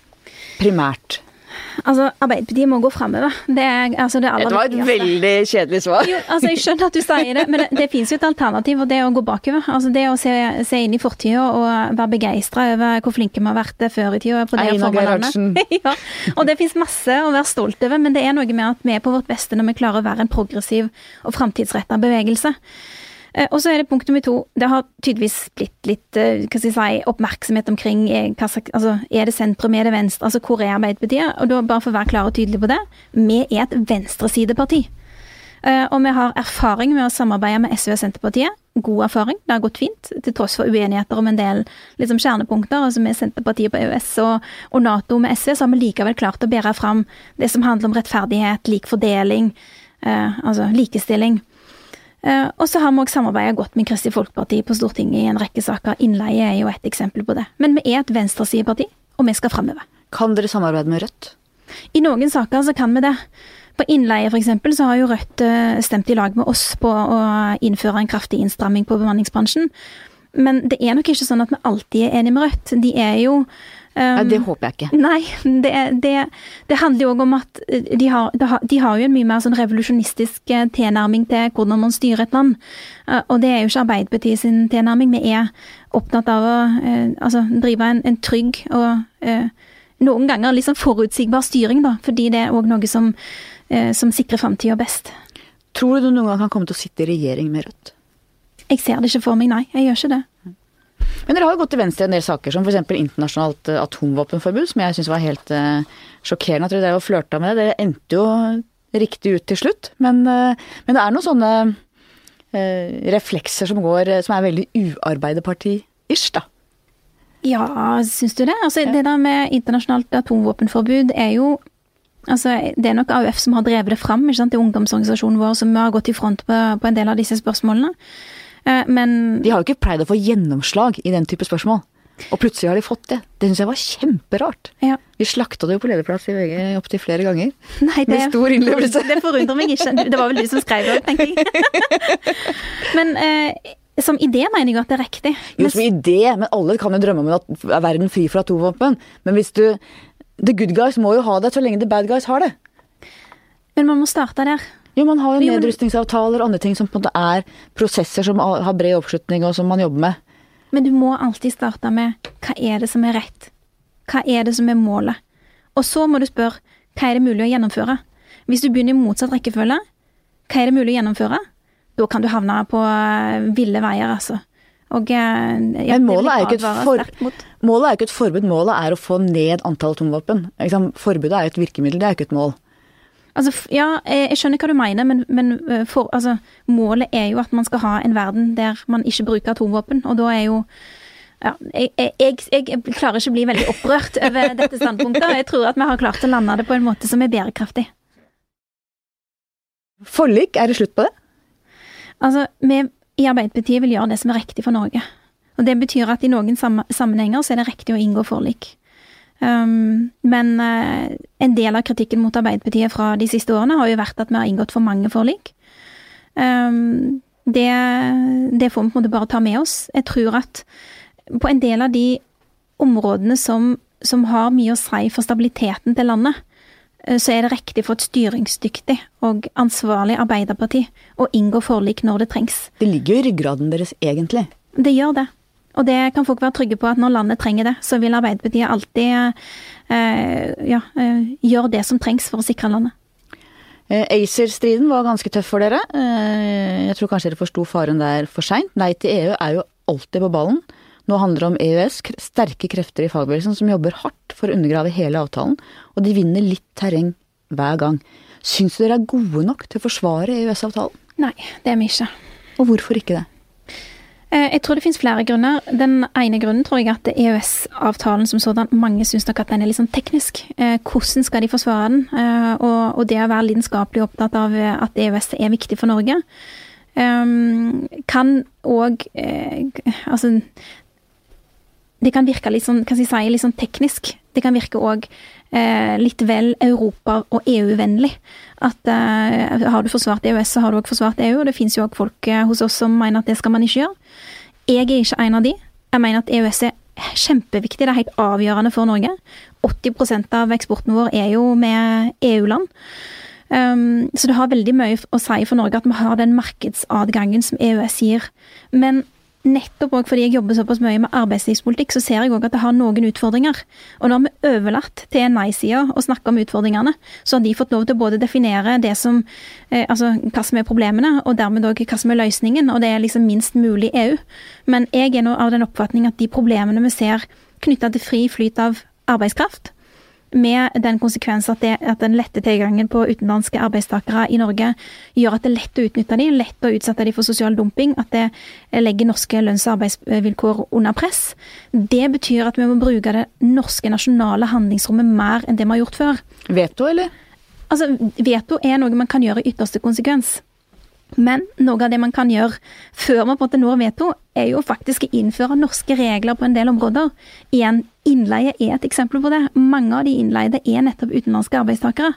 Primært? Altså, Arbeiderpartiet må gå framover. Det, altså, det, det var et veldig kjedelig svar. Jo, altså, Jeg skjønner at du sier det, men det, det finnes jo et alternativ, og det er å gå bakover. Altså, det å se, se inn i fortida og være begeistra over hvor flinke vi har vært før i tida. Einar Gerhardsen. [laughs] ja, og det finnes masse å være stolt over, men det er noe med at vi er på vårt beste når vi klarer å være en progressiv og framtidsretta bevegelse. Eh, og så er det punkt nummer to. Det har tydeligvis blitt litt eh, si, oppmerksomhet omkring eh, altså, er det sentrum, er det venstre, altså hvor er Arbeiderpartiet? Og da bare for å være klar og tydelig på det, vi er et venstresideparti. Og vi har erfaring med å samarbeide med SV og Senterpartiet. God erfaring, det har gått fint, til tross for uenigheter om en del liksom, kjernepunkter. altså Med Senterpartiet på EØS og, og Nato med SV, så har vi likevel klart å bære fram det som handler om rettferdighet, lik fordeling, eh, altså likestilling. Eh, og så har vi òg samarbeida godt med Kristelig Folkeparti på Stortinget i en rekke saker. Innleie er jo et eksempel på det. Men vi er et venstresideparti, og vi skal framover. Kan dere samarbeide med Rødt? I noen saker så kan vi det. På innleie f.eks. så har jo Rødt eh, stemt i lag med oss på å innføre en kraftig innstramming på bemanningsbransjen. Men det er nok ikke sånn at vi alltid er enige med Rødt. De er jo Nei, det håper jeg ikke. Nei, det, det, det handler jo òg om at eh, de har, de har, jo en mye mer sånn revolusjonistisk eh, tilnærming til hvordan man styrer et land. Eh, og det er jo ikke Arbeiderpartiet sin tilnærming. Vi er opptatt av å altså, drive en, en, trygg og noen ganger liksom forutsigbar styring, da. Fordi det er òg noe som, som sikrer framtida best. Tror du du noen gang kan komme til å sitte i regjering med Rødt? Jeg ser det ikke for meg, nei. Jeg gjør ikke det. Men dere har jo gått til venstre i en del saker, som f.eks. internasjonalt eh, atomvåpenforbud, som jeg syns var helt uh, sjokkerende at dere drev og flørta med det. Dere endte jo riktig ut til slutt. Men, uh, men det er noen sånne reflekser som går, som er veldig uarbeiderparti-ish, da. Ja, syns du det? Altså, ja. Det der med internasjonalt atomvåpenforbud er jo Altså, det er nok AUF som har drevet det fram. ikke sant? Det er ungdomsorganisasjonen vår som har gått i front på, på en del av disse spørsmålene. Eh, men De har jo ikke pleid å få gjennomslag i den type spørsmål. Og plutselig har de fått det. Det syns jeg var kjemperart. Ja. Vi slakta det jo på lederplass i VG opptil flere ganger. Nei, det, med stor innlevelse. Det forundrer meg ikke. Det var vel du som skrev det, tenker jeg. [laughs] Men eh, som idé mener jeg at det er riktig. Jo, som idé, men alle kan jo drømme om at er verden fri for atomvåpen. Men hvis du The good guys må jo ha det så lenge the bad guys har det. Men man må starte der. Jo, man har jo nedrustningsavtaler og andre ting som på en måte er prosesser som har bred oppslutning, og som man jobber med. Men du må alltid starte med hva er det som er rett? Hva er det som er målet? Og så må du spørre hva er det mulig å gjennomføre? Hvis du begynner i motsatt rekkefølge, hva er det mulig å gjennomføre? Da kan du havne på eh, ville veier, altså. Og, eh, ja, Men målet er, målet er jo ikke et forbud, målet er å få ned antall atomvåpen. Forbudet er jo et virkemiddel, det er jo ikke et mål. Altså, ja, jeg skjønner hva du mener, men, men eh, for, altså, målet er jo at man skal ha en verden der man ikke bruker atomvåpen. Og da er jo ja, jeg, jeg, jeg, klarer ikke å bli veldig opprørt [laughs] over dette standpunktet. Jeg tror at vi har klart å lande det på en måte som er bærekraftig. Forlik, er det slutt på det? Altså, vi i Arbeiderpartiet vil gjøre det som er riktig for Norge. Og Det betyr at i noen sammenhenger så er det riktig å inngå forlik. Um, men uh, en del av kritikken mot Arbeiderpartiet fra de siste årene har jo vært at vi har inngått for mange forlik. Um, det, det, får vi på en måte bare ta med oss. Jeg tror at på en del av de områdene som, som har mye å si for stabiliteten til landet, uh, så er det riktig for et styringsdyktig og ansvarlig Arbeiderparti å inngå forlik når det trengs. Det ligger jo i ryggraden deres, egentlig. Det gjør det. Og det kan folk være trygge på at når landet trenger det, så vil Arbeiderpartiet alltid eh, ja, eh, gjøre det som trengs for å sikre landet. Eh, ACER-striden var ganske tøff for dere. Eh, jeg tror kanskje dere forsto faren der for seint. Nei til EU er jo alltid på ballen. Nå handler det om EØS, sterke krefter i fagbevegelsen som jobber hardt for å undergrave hele avtalen, og de vinner litt terreng hver gang. Syns dere er gode nok til å forsvare EØS-avtalen? Nei, det er vi ikke. Og hvorfor ikke det? Eh, jeg tror det finnes flere grunner. Den ene grunnen tror jeg at EØS-avtalen som sådan, mange syns nok at den er litt sånn teknisk. Eh, hvordan skal de forsvare den? Eh, og, det å være lidenskapelig opptatt av at EØS er viktig for Norge, kan òg Altså Det kan virke litt sånn, kan jeg si, litt sånn teknisk. Det kan virke òg litt vel Europa- og EU-vennlig. At har du forsvart EØS, så har du òg forsvart EU. Og det finnes jo òg folk hos oss som mener at det skal man ikke gjøre. Jeg er ikke en av de. Jeg mener at EØS er kjempeviktig, det er helt avgjørende for Norge. 80% av eksporten vår er jo med EU-land. Um, så det har veldig mye å si for Norge at vi har den markedsadgangen som EØS gir. Men nettopp òg fordi jeg jobber såpass mye med arbeidslivspolitikk, så ser jeg òg at det har noen utfordringer. Og når vi overlatt til nei-sida å snakke om utfordringene, så har de fått lov til å både definere det som eh, Altså hva som er problemene, og dermed òg hva som er løsningen. Og det er liksom minst mulig EU. Men jeg er nå av den oppfatning at de problemene vi ser knytta til fri flyt av arbeidskraft, med den konsekvens at, det, at den lette tilgangen på utenlandske arbeidstakere i Norge gjør at det er lett å utnytte dem, lett å utsette dem for sosial dumping, at det legger norske lønns- og arbeidsvilkår under press. Det betyr at vi må bruke det norske nasjonale handlingsrommet mer enn det vi har gjort før. Veto, eller? Altså, Veto er noe man kan gjøre i ytterste konsekvens. Men noe av det man kan gjøre før man på en måte når veto, er jo faktisk å innføre norske regler på en del områder. Igjen, innleie er et eksempel på det. Mange av de innleide er nettopp utenlandske arbeidstakere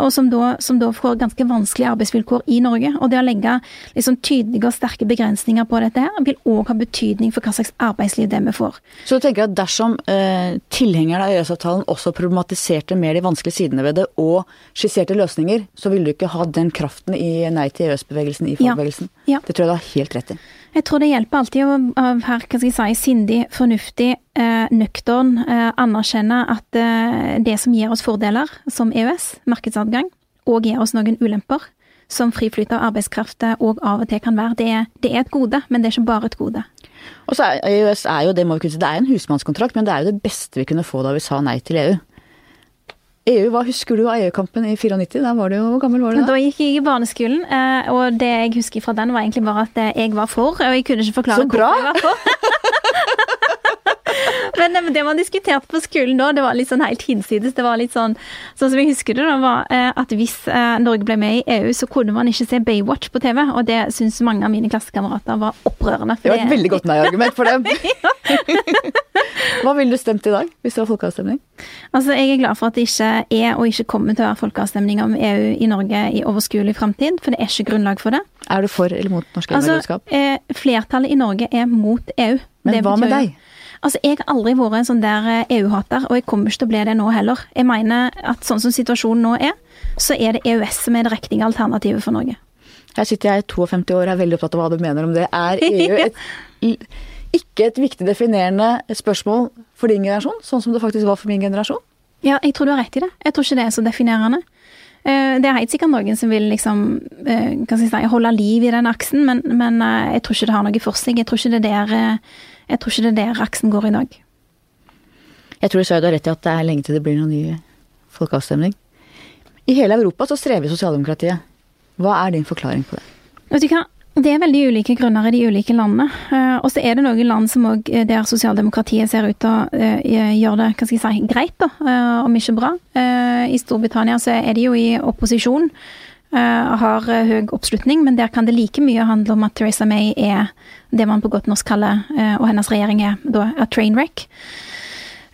og som da, som da, får ganske vanskelige arbeidsvilkår i Norge. Og det å legge liksom tydelige og sterke begrensninger på dette her, vil òg ha betydning for hva slags arbeidsliv det vi får. Så du tenker at dersom eh, tilhengerne av EØS-avtalen også problematiserte mer de vanskelige sidene ved det, og skisserte løsninger, så ville du ikke ha den kraften i Nei til EØS-bevegelsen i fagbevegelsen? Ja. Ja. Det tror jeg du har helt rett i. Jeg tror det hjelper alltid å være hva skal jeg si, sindig, fornuftig, eh, nøktern, eh, anerkjenne at eh, det som gir oss fordeler, som EØS, markedsadgang, og gir oss noen ulemper, som fri flyt av arbeidskraft og av og til kan være, det er, det er, et gode, men det er ikke bare et gode. Og så er EØS er jo det, må vi kunne si, det er en husmannskontrakt, men det er jo det beste vi kunne få da vi sa nei til EU. EU, Hva husker du av EU-kampen i 94? Da var du jo, gammel var du da? Da gikk jeg i barneskolen, eh, og det jeg husker fra den, var egentlig bare at eh, jeg var for. Og jeg kunne ikke forklare hvorfor jeg var for. [laughs] Men det man diskuterte på skolen da, det var litt sånn helt hinsides. Det var litt sånn sånn som jeg husker det, da, var eh, at hvis eh, Norge ble med i EU, så kunne man ikke se Baywatch på TV. Og det syns mange av mine klassekamerater var opprørende. Det var et veldig godt nei-argument for dem. [laughs] Hva ville du stemt i dag, hvis det var folkeavstemning? Altså, Jeg er glad for at det ikke er og ikke kommer til å være folkeavstemning om EU i Norge i overskuelig framtid, for det er ikke grunnlag for det. Er du for eller mot norsk EU-medlemskap? Altså, eh, flertallet i Norge er mot EU. Men hva med deg? Altså, Jeg har aldri vært en sånn der EU-hater, eh, e og jeg kommer ikke til å bli det nå heller. Jeg mener at sånn som situasjonen nå er, så er det EØS som er det riktige alternativet for Norge. Her sitter jeg 52 år og er veldig opptatt av hva du mener om det. Er [laughs] EU et, ikke et viktig definerende spørsmål for din generasjon, sånn som det faktisk var for min generasjon? Ja, jeg tror du har rett i det. Jeg tror ikke det er så definerende. Eh, det er helt sikkert noen som vil liksom, eh, si, holde liv i den aksen, men, men, jeg tror ikke det har noe for seg. Jeg tror ikke det er der jeg tror ikke det er der aksen går i dag. Jeg tror dessverre du har rett i at det er lenge til det blir noen ny folkeavstemning. I hele Europa så strever sosialdemokratiet. Hva er din forklaring på det? Vet du hva? Det er veldig ulike grunner i de ulike landene. Eh, og så er det noen land som også, eh, der sosialdemokratiet ser ut til å eh, gjøre det si, greit, da, om ikke bra. I Storbritannia så er de jo i opposisjon. Har høy oppslutning, men der kan det like mye handle om at Theresa May er det man på godt norsk kaller, eh, og hennes regjering er da a train wreck.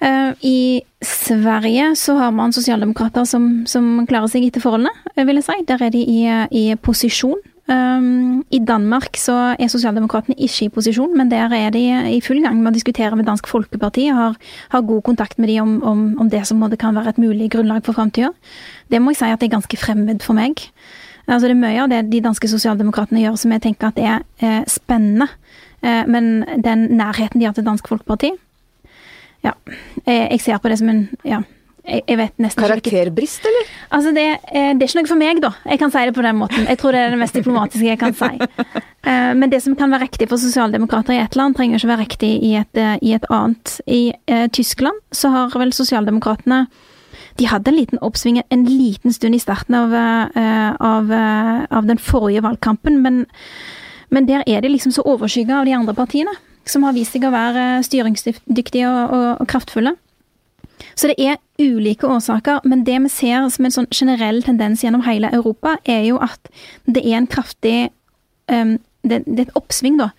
Eh, I Sverige så har man sosialdemokrater som, som klarer seg etter forholdene, eh, vil jeg si. Der er de i, i posisjon. Um, I Danmark så er sosialdemokratene ikke i posisjon, men der er de i full gang med å diskutere med Dansk Folkeparti og har, har god kontakt med de om, om, om det som kan være et mulig grunnlag for framtida. Det må jeg si at det er ganske fremmed for meg. Altså det er mye av det de danske sosialdemokratene gjør som jeg tenker at er eh, spennende. Eh, men den nærheten de har til Dansk Folkeparti Ja. Jeg, jeg ser på det som en ja, jeg, vet nesten Karakterbrist, eller? Altså det, eh, det, er ikke noe for meg, da. Jeg kan si det på den måten. Jeg tror det er det mest diplomatiske jeg kan si. [laughs] Eh, men det som kan være riktig for sosialdemokrater i et land, trenger ikke være riktig i et, eh, i et annet. I eh, Tyskland så har vel sosialdemokratene de hadde en liten oppsving en liten stund i starten av, av, av den forrige valgkampen, men, men, der er de liksom så overskygga av de andre partiene, som har vist seg å være styringsdyktige og, og, og, kraftfulle. Så det er ulike årsaker, men det vi ser som en sånn generell tendens gjennom hele Europa, er jo at det er en kraftig um, det, det er et oppsving, da,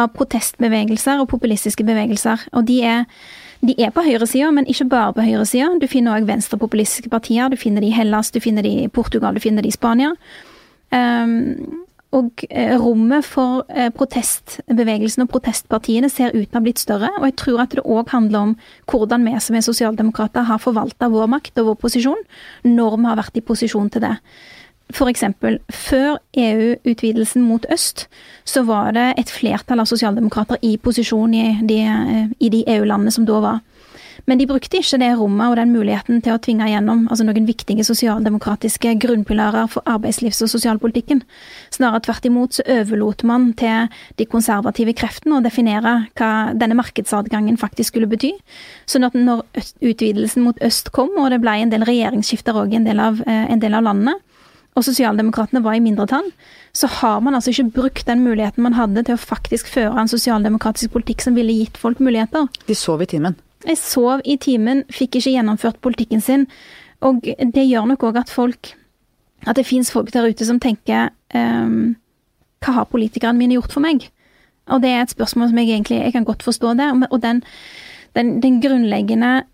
av protestbevegelser og populistiske bevegelser. Og de er de er på høyresida, men ikke bare på høyresida. Du finner òg venstrepopulistiske partier. Du finner de i Hellas, du finner de i Portugal, du finner de i Spania. Um, og eh, rommet for eh, protestbevegelsen og protestpartiene ser ut til å ha blitt større. Og jeg tror at det òg handler om hvordan vi som er sosialdemokrater har forvalta vår makt og vår posisjon når vi har vært i posisjon til det. Eksempel, før EU-utvidelsen mot øst, så var det et flertall av sosialdemokrater i posisjon i de, i de EU-landene som da var. Men de brukte ikke det rommet og den muligheten til å tvinge gjennom altså noen viktige sosialdemokratiske grunnpilarer for arbeidslivs- og sosialpolitikken. Snarere tvert imot så overlot man til de konservative kreftene å definere hva denne markedsadgangen faktisk skulle bety. Sånn at når utvidelsen mot øst kom, og det ble en del regjeringsskifter òg i en del av, eh, en del av landene, og sosialdemokratene var i mindretall, så har man altså ikke brukt den muligheten man hadde til å faktisk føre en sosialdemokratisk politikk som ville gitt folk muligheter. De sov i timen. Jeg sov i timen, fikk ikke gjennomført politikken sin. Og det gjør nok òg at folk At det fins folk der ute som tenker um, Hva har politikerne mine gjort for meg? Og det er et spørsmål som jeg egentlig jeg kan godt forstå det. Og den, den, den grunnleggende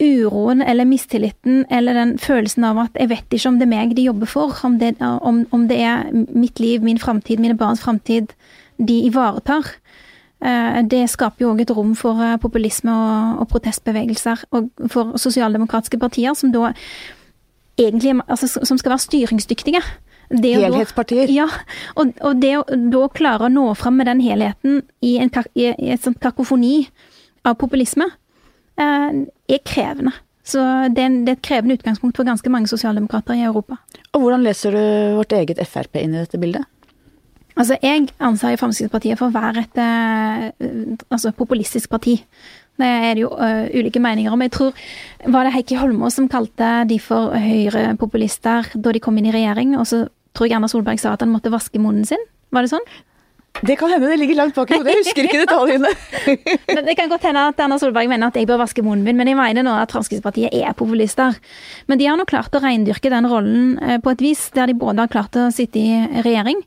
uroen eller mistilliten eller den følelsen av at jeg vet ikke om det er meg de jobber for, om det, om, om det er mitt liv, min framtid, mine barns framtid de ivaretar. Eh, det skaper jo òg et rom for eh, populisme og, og, protestbevegelser, og for sosialdemokratiske partier som da egentlig altså, som skal være styringsdyktige. Helhetspartier. Ja, og, og, det å da klare å nå fram med den helheten i en i, et sånt kakofoni av populisme, eh, er krevende. Så det er, et krevende utgangspunkt for ganske mange sosialdemokrater i Europa. Og hvordan leser du vårt eget Frp inn i dette bildet? Altså, jeg anser Fremskrittspartiet for å være et uh, altså, populistisk parti. Det er det jo uh, ulike meninger om. Jeg tror var det Heikki Holmås som kalte de for høyrepopulister da de kom inn i regjering, og så tror jeg Erna Solberg sa at han måtte vaske munnen sin. Var det sånn? Det kan hende det ligger langt bak i hodet, jeg husker ikke detaljene. [laughs] det kan godt hende at Erna Solberg mener at jeg bør vaske munnen min, men jeg mener nå at Fremskrittspartiet er populister. Men de har nå klart å reindyrke den rollen på et vis, der de både har klart å sitte i regjering,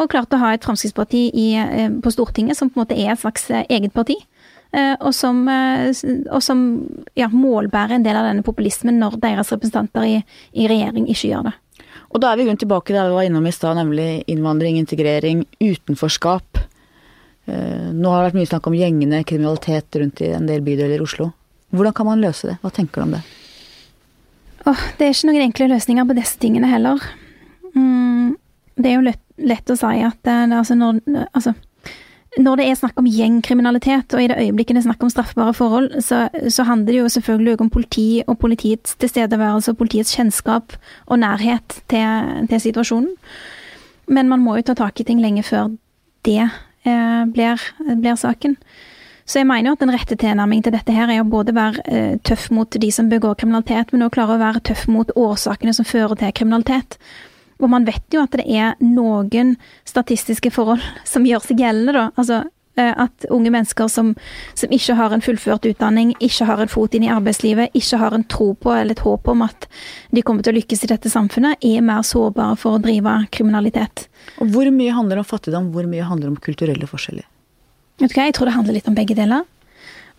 og klart å ha et Fremskrittsparti i, eh, på Stortinget som på en måte er et slags eh, eget parti. Eh, og som, og som ja, målbærer en del av denne populismen når deres representanter i, i regjering ikke gjør det. Og da er vi rundt tilbake der vi var innom i stad, nemlig innvandring, integrering, utenforskap. Nå har det vært mye snakk om gjengene, kriminalitet rundt i en del bydeler i Oslo. Hvordan kan man løse det? Hva tenker du om det? Oh, det er ikke noen enkle løsninger på disse tingene heller. Mm, det er jo lett, lett å si at altså når, altså, når det er snakk om gjengkriminalitet, og i det øyeblikket det er snakk om straffbare forhold, så, så handler det jo selvfølgelig om politi og politiets tilstedeværelse og politiets kjennskap og nærhet til, til, situasjonen. Men man må jo ta tak i ting lenge før det eh, blir, blir, saken. Så jeg mener jo at den rette tilnærmingen til dette her er å både være eh, tøff mot de som begår kriminalitet, men også klare å være tøff mot årsakene som fører til kriminalitet. Og man vet jo at det er noen statistiske forhold [laughs] som gjør seg gjeldende, da. Altså eh, at unge mennesker som, som, ikke har en fullført utdanning, ikke har en fot inn i arbeidslivet, ikke har en tro på eller et håp om at de kommer til å lykkes i dette samfunnet, er mer sårbare for å drive kriminalitet. Og Hvor mye handler om fattigdom, hvor mye handler om kulturelle forskjeller? Vet du hva, Jeg tror det handler litt om begge deler.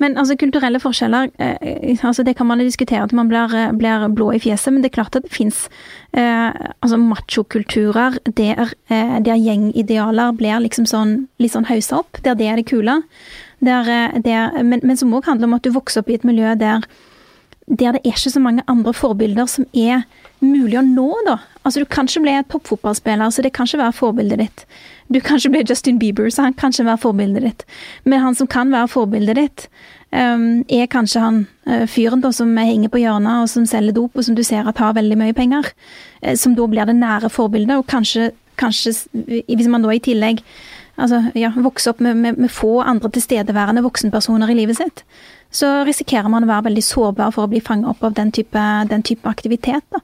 Men altså, kulturelle forskjeller, eh, altså, det kan man diskutere til man blir, eh, blir, blå i fjeset, men det er klart at det fins eh, altså, machokulturer der, eh, der gjengidealer blir liksom sånn, litt sånn haussa opp, der det er det kule. Der, eh, der, men, men, som òg handler om at du vokser opp i et miljø der, der det er ikke så mange andre forbilder som er mulig å nå, da. Altså, du kan ikke bli toppfotballspiller, så det kan ikke være forbildet ditt. Du kan ikke bli Justin Bieber, så han kan ikke være forbildet ditt. Men han som kan være forbildet ditt, um, er kanskje han uh, fyren da som henger på hjørnet og som selger dop, og som du ser at har veldig mye penger. Uh, som da blir det nære forbildet, og kanskje, kanskje hvis man da i tillegg altså, ja, vokser opp med, med, med få andre tilstedeværende voksenpersoner i livet sitt, så risikerer man å være veldig sårbar for å bli fanget opp av den type, den type aktivitet. da.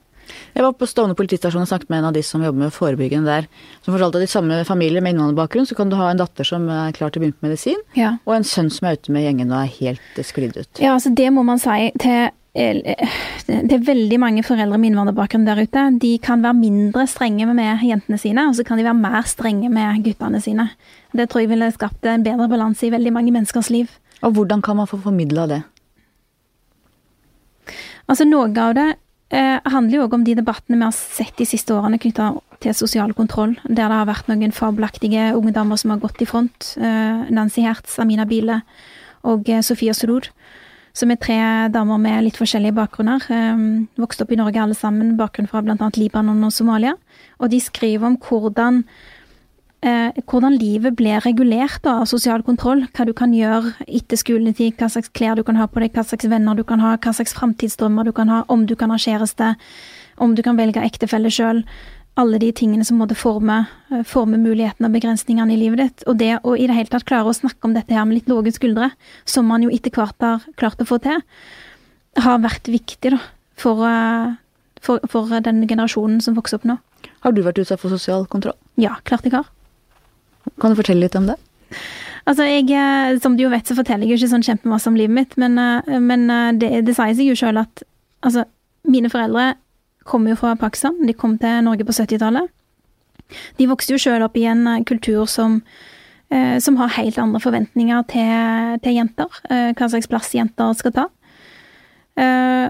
Jeg var på Stovner politistasjon og snakket med en av de som jobber med forebyggende der. Som fortalte at i samme familie med innvandrerbakgrunn så kan du ha en datter som er klar til å begynne på medisin, ja. og en sønn som er ute med gjengen og er helt sklidd ut. Ja, altså det må man si til det er veldig mange foreldre med innvandrerbakgrunn der ute. De kan være mindre strenge med jentene sine, og så kan de være mer strenge med guttene sine. Det tror jeg ville skapt en bedre balanse i veldig mange menneskers liv. Og hvordan kan man få formidla det? Altså Noe av det eh, handler jo òg om de debattene vi har sett de siste årene knytta til sosial kontroll, der det har vært noen fabelaktige unge damer som har gått i front. Eh, Nancy Hertz, Amina Bile og eh, Sofia Surur. Som er tre damer med litt forskjellige bakgrunner. Eh, vokste opp i Norge alle sammen, bakgrunn fra bl.a. Libanon og Somalia. Og de skriver om hvordan eh, hvordan livet blir regulert da, av sosial kontroll. Hva du kan gjøre etter skoletid, hva slags klær du kan ha på deg, hva slags venner du kan ha, hva slags framtidsdrømmer du kan ha, om du kan ha kjæreste, om du kan velge ektefelle sjøl. Alle de tingene som måtte forme, eh, forme mulighetene og begrensningene i livet ditt. Og det å i det hele tatt klare å snakke om dette her med litt lave skuldre, som man jo etter hvert har klart å få til, har vært viktig da, for, eh, for, for den generasjonen som vokser opp nå. Har du vært utsatt for sosial kontroll? Ja, klart jeg har. Kan du fortelle litt om det? Altså, jeg, eh, Som du jo vet, så forteller jeg jo ikke sånn kjempemasse om livet mitt, men, eh, men eh, det, det sier seg jo sjøl at altså, mine foreldre kommer jo fra Pakistan. De kom til Norge på 70-tallet. De vokste jo sjøl opp i en kultur som, som har helt andre forventninger til, til jenter. Hva slags plass jenter skal ta.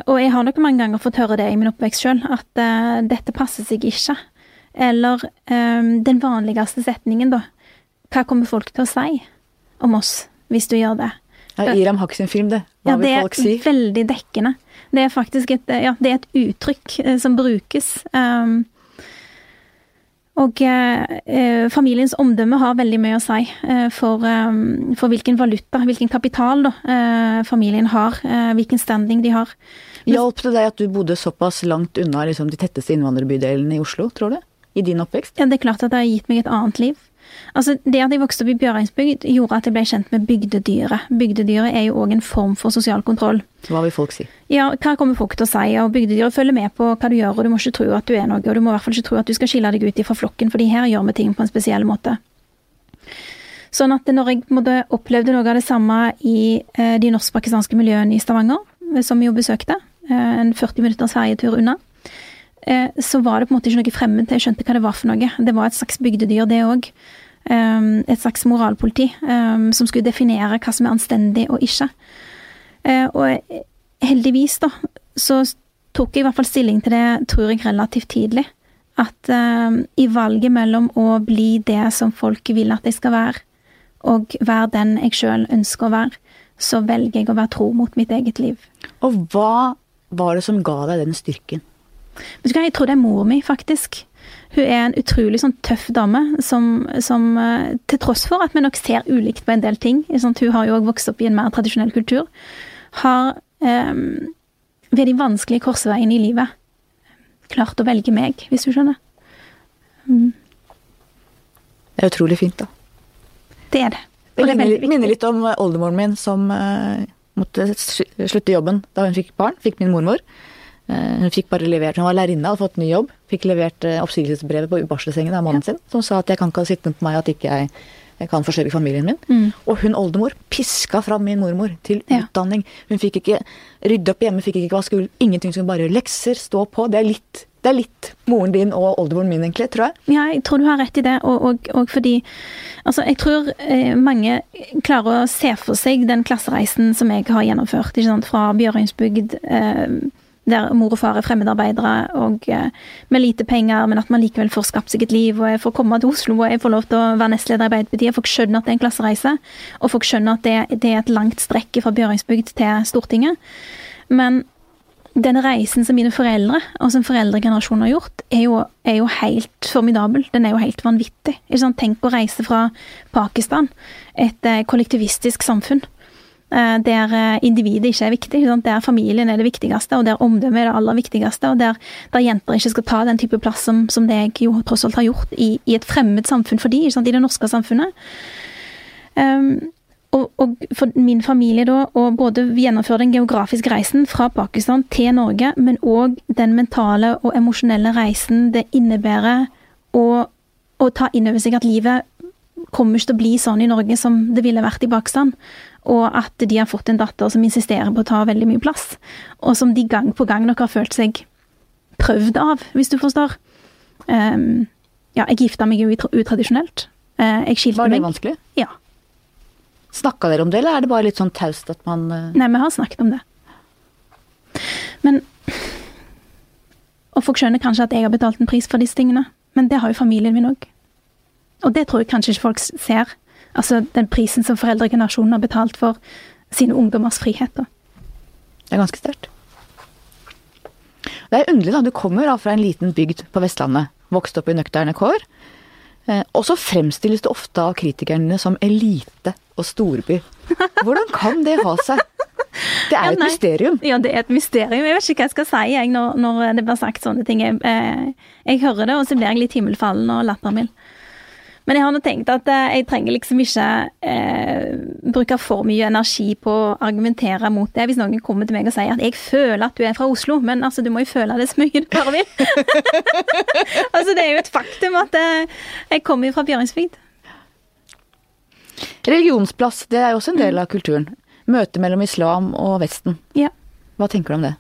Og jeg har nok mange ganger fått høre det i min oppvekst sjøl, at dette passer seg ikke. Eller den vanligste setningen, da. Hva kommer folk til å si om oss hvis du gjør det? Ja, Iram Haq sin film, det. Hva ja, vil folk si? Det er veldig dekkende. Det er faktisk et, ja, det er et uttrykk eh, som brukes. Um, og eh, familiens omdømme har veldig mye å si eh, for, um, for, hvilken valuta, hvilken kapital da, eh, familien har, eh, hvilken standing de har. Hjalp det deg at du bodde såpass langt unna liksom, de tetteste innvandrerbydelene i Oslo, tror du? I din oppvekst? Ja, det er klart at det har gitt meg et annet liv. Altså, Det at jeg vokste opp i Bjørheimsbygd, gjorde at jeg ble kjent med bygdedyret. Bygdedyret er jo òg en form for sosial kontroll. Hva vil folk si? Ja, hva kommer folk til å si? Og Bygdedyret følger med på hva du gjør, og du må ikke tro at du er noe. Og du må i hvert fall ikke tro at du skal skille deg ut fra flokken, fordi her gjør vi ting på en spesiell måte. Sånn at når jeg måtte, opplevde noe av det samme i eh, de norsk-pakistanske miljøene i Stavanger, eh, som vi jo besøkte, eh, en 40 minutters ferjetur unna, så var det på en måte ikke noe fremmed til jeg skjønte hva det var for noe. Det var et slags bygdedyr, det òg. Um, et slags moralpoliti um, som skulle definere hva som er anstendig og ikke. Uh, og heldigvis, da, så tok jeg i hvert fall stilling til det, tror jeg, relativt tidlig. At um, i valget mellom å bli det som folk vil at jeg skal være, og være den jeg sjøl ønsker å være, så velger jeg å være tro mot mitt eget liv. Og hva var det som ga deg den styrken? Vet du hva, jeg tror det er mor mi, faktisk. Hun er en utrolig sånn tøff dame som, som, eh, til tross for at vi nok ser ulikt på en del ting sånn, Hun har jo òg vokst opp i en mer tradisjonell kultur. Har eh, ved de vanskelige korsveiene i livet klart å velge meg, hvis du skjønner. Mm. Det er utrolig fint, da. Det er det. Og det minner, minner, litt om oldemoren min som uh, måtte slutte jobben da hun fikk barn. Fikk min mormor. Eh, hun fikk bare levert, hun var lærerinne, hadde fått ny jobb. Fikk levert eh, oppsigelsesbrevet på barselsengen av mannen sin, som sa at jeg kan ikke ha sittende på meg at ikke jeg, jeg kan forsørge familien min. Mm. Og hun oldemor piska fram min mormor til ja. utdanning. Hun fikk ikke rydde opp hjemme, fikk ikke vaske ingenting Hun bare lekser, stå på. Det er litt det er litt moren din og oldemoren min, egentlig, tror jeg. Ja, jeg tror du har rett i det, og, og, og fordi Altså, jeg tror eh, mange klarer å se for seg den klassereisen som jeg har gjennomført, ikke sant, fra Bjørøyensbygd eh, der mor og far er fremmedarbeidere og eh, med lite penger, men at man likevel får skapt seg et liv. og Jeg får komme til Oslo og jeg får lov til å være nestleder i Arbeiderpartiet. Folk skjønner at det er en klassereise, og folk skjønner at det, det er et langt strekk fra Bjøringsbygd til Stortinget. Men den reisen som mine foreldre og som foreldregenerasjonen har gjort, er jo, er jo, helt formidabel. Den er jo helt vanvittig. Tenk å reise fra Pakistan, et eh, kollektivistisk samfunn der eh, individet ikke er viktig. Der familien er det viktigste, og der omdømmet er det aller viktigste. Og der, der, jenter ikke skal ta den type plass som, som det jeg jo tross alt har gjort i, i et fremmed samfunn for de, i det norske samfunnet. Um, og, og, for min familie da, å både gjennomføre den geografiske reisen fra Pakistan til Norge, men òg den mentale og emosjonelle reisen det innebærer å, å ta inn over seg at livet kommer ikke til å bli sånn i Norge som det ville vært i Pakistan og at de har fått en datter som insisterer på å ta veldig mye plass, og som de gang på gang nok har følt seg prøvd av, hvis du forstår. Um, ja, jeg gifta meg jo utradisjonelt. Uh, jeg skilte meg. Var det vanskelig? Ja. Snakka dere om det, eller er det bare litt sånn taust at man uh... Nei, vi har snakket om det. Men Og folk skjønner kanskje at jeg har betalt en pris for disse tingene, men det har jo familien min òg. Og det tror jeg kanskje ikke folk ser. Altså den prisen som foreldregenerasjonen har betalt for sine ungdommers frihet. Da. Det er ganske sterkt. Det er underlig da, du kommer da fra en liten bygd på Vestlandet, vokst opp i nøkterne kår. Eh, og så fremstilles det ofte av kritikerne som elite og storby. [laughs] Hvordan kan det ha seg? Det er ja, et mysterium. Ja, det er et mysterium. Jeg vet ikke hva jeg skal si jeg, når, når, det blir sagt sånne ting. Jeg, eh, jeg hører det, og så blir jeg litt himmelfallen og lattermild. Men jeg har nå tenkt at eh, jeg trenger liksom ikke eh, bruke for mye energi på å argumentere mot det. Hvis noen kommer til meg og sier at jeg føler at du er fra Oslo, men altså, du må jo føle det så mye du bare vil. [laughs] altså, det er jo et faktum at eh, jeg kommer fra Bjørnsbygd. Religionsplass, det er jo også en del av kulturen. Møte mellom islam og Vesten. Ja. Hva tenker du om det?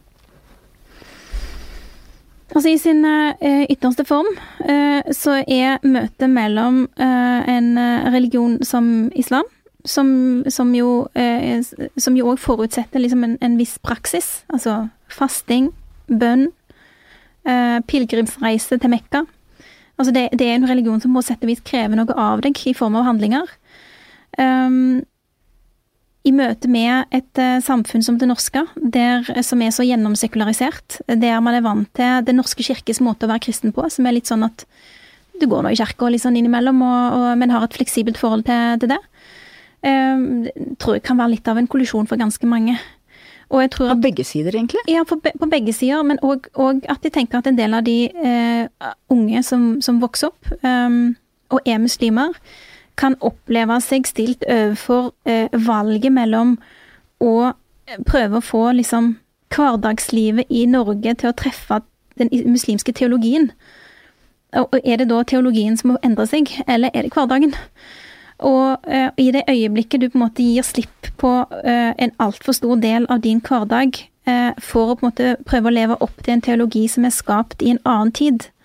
Altså I sin uh, ytterste form uh, så er møtet mellom uh, en religion som islam, som, som jo òg forutsetter liksom en, en, viss praksis, altså fasting, bønn, pilegrimsreise til Mekka. Altså det, det, er en religion som på sett og vis krever noe av deg i form av handlinger. Um, i møte med et uh, samfunn som det norske, der, eh, som er så gjennomsekularisert, der man er vant til Den norske kirkes måte å være kristen på, som er litt sånn at du går nå i kirka litt sånn innimellom, og, og, men har et fleksibelt forhold til, til det, um, tror jeg kan være litt av en kollisjon for ganske mange. Og jeg tror at, på begge sider, egentlig? Ja, på, på begge sider. Men òg at jeg tenker at en del av de uh, unge som, som, vokser opp, um, og er muslimer, kan oppleve seg stilt overfor eh, valget mellom å prøve å få liksom hverdagslivet i Norge til å treffe den muslimske teologien. Og er det da teologien som må endre seg, eller er det hverdagen? Og eh, i det øyeblikket du på en måte gir slipp på eh, en altfor stor del av din hverdag uh, for å på en måte prøve å leve opp til en teologi som er skapt i en annen tid, Eh,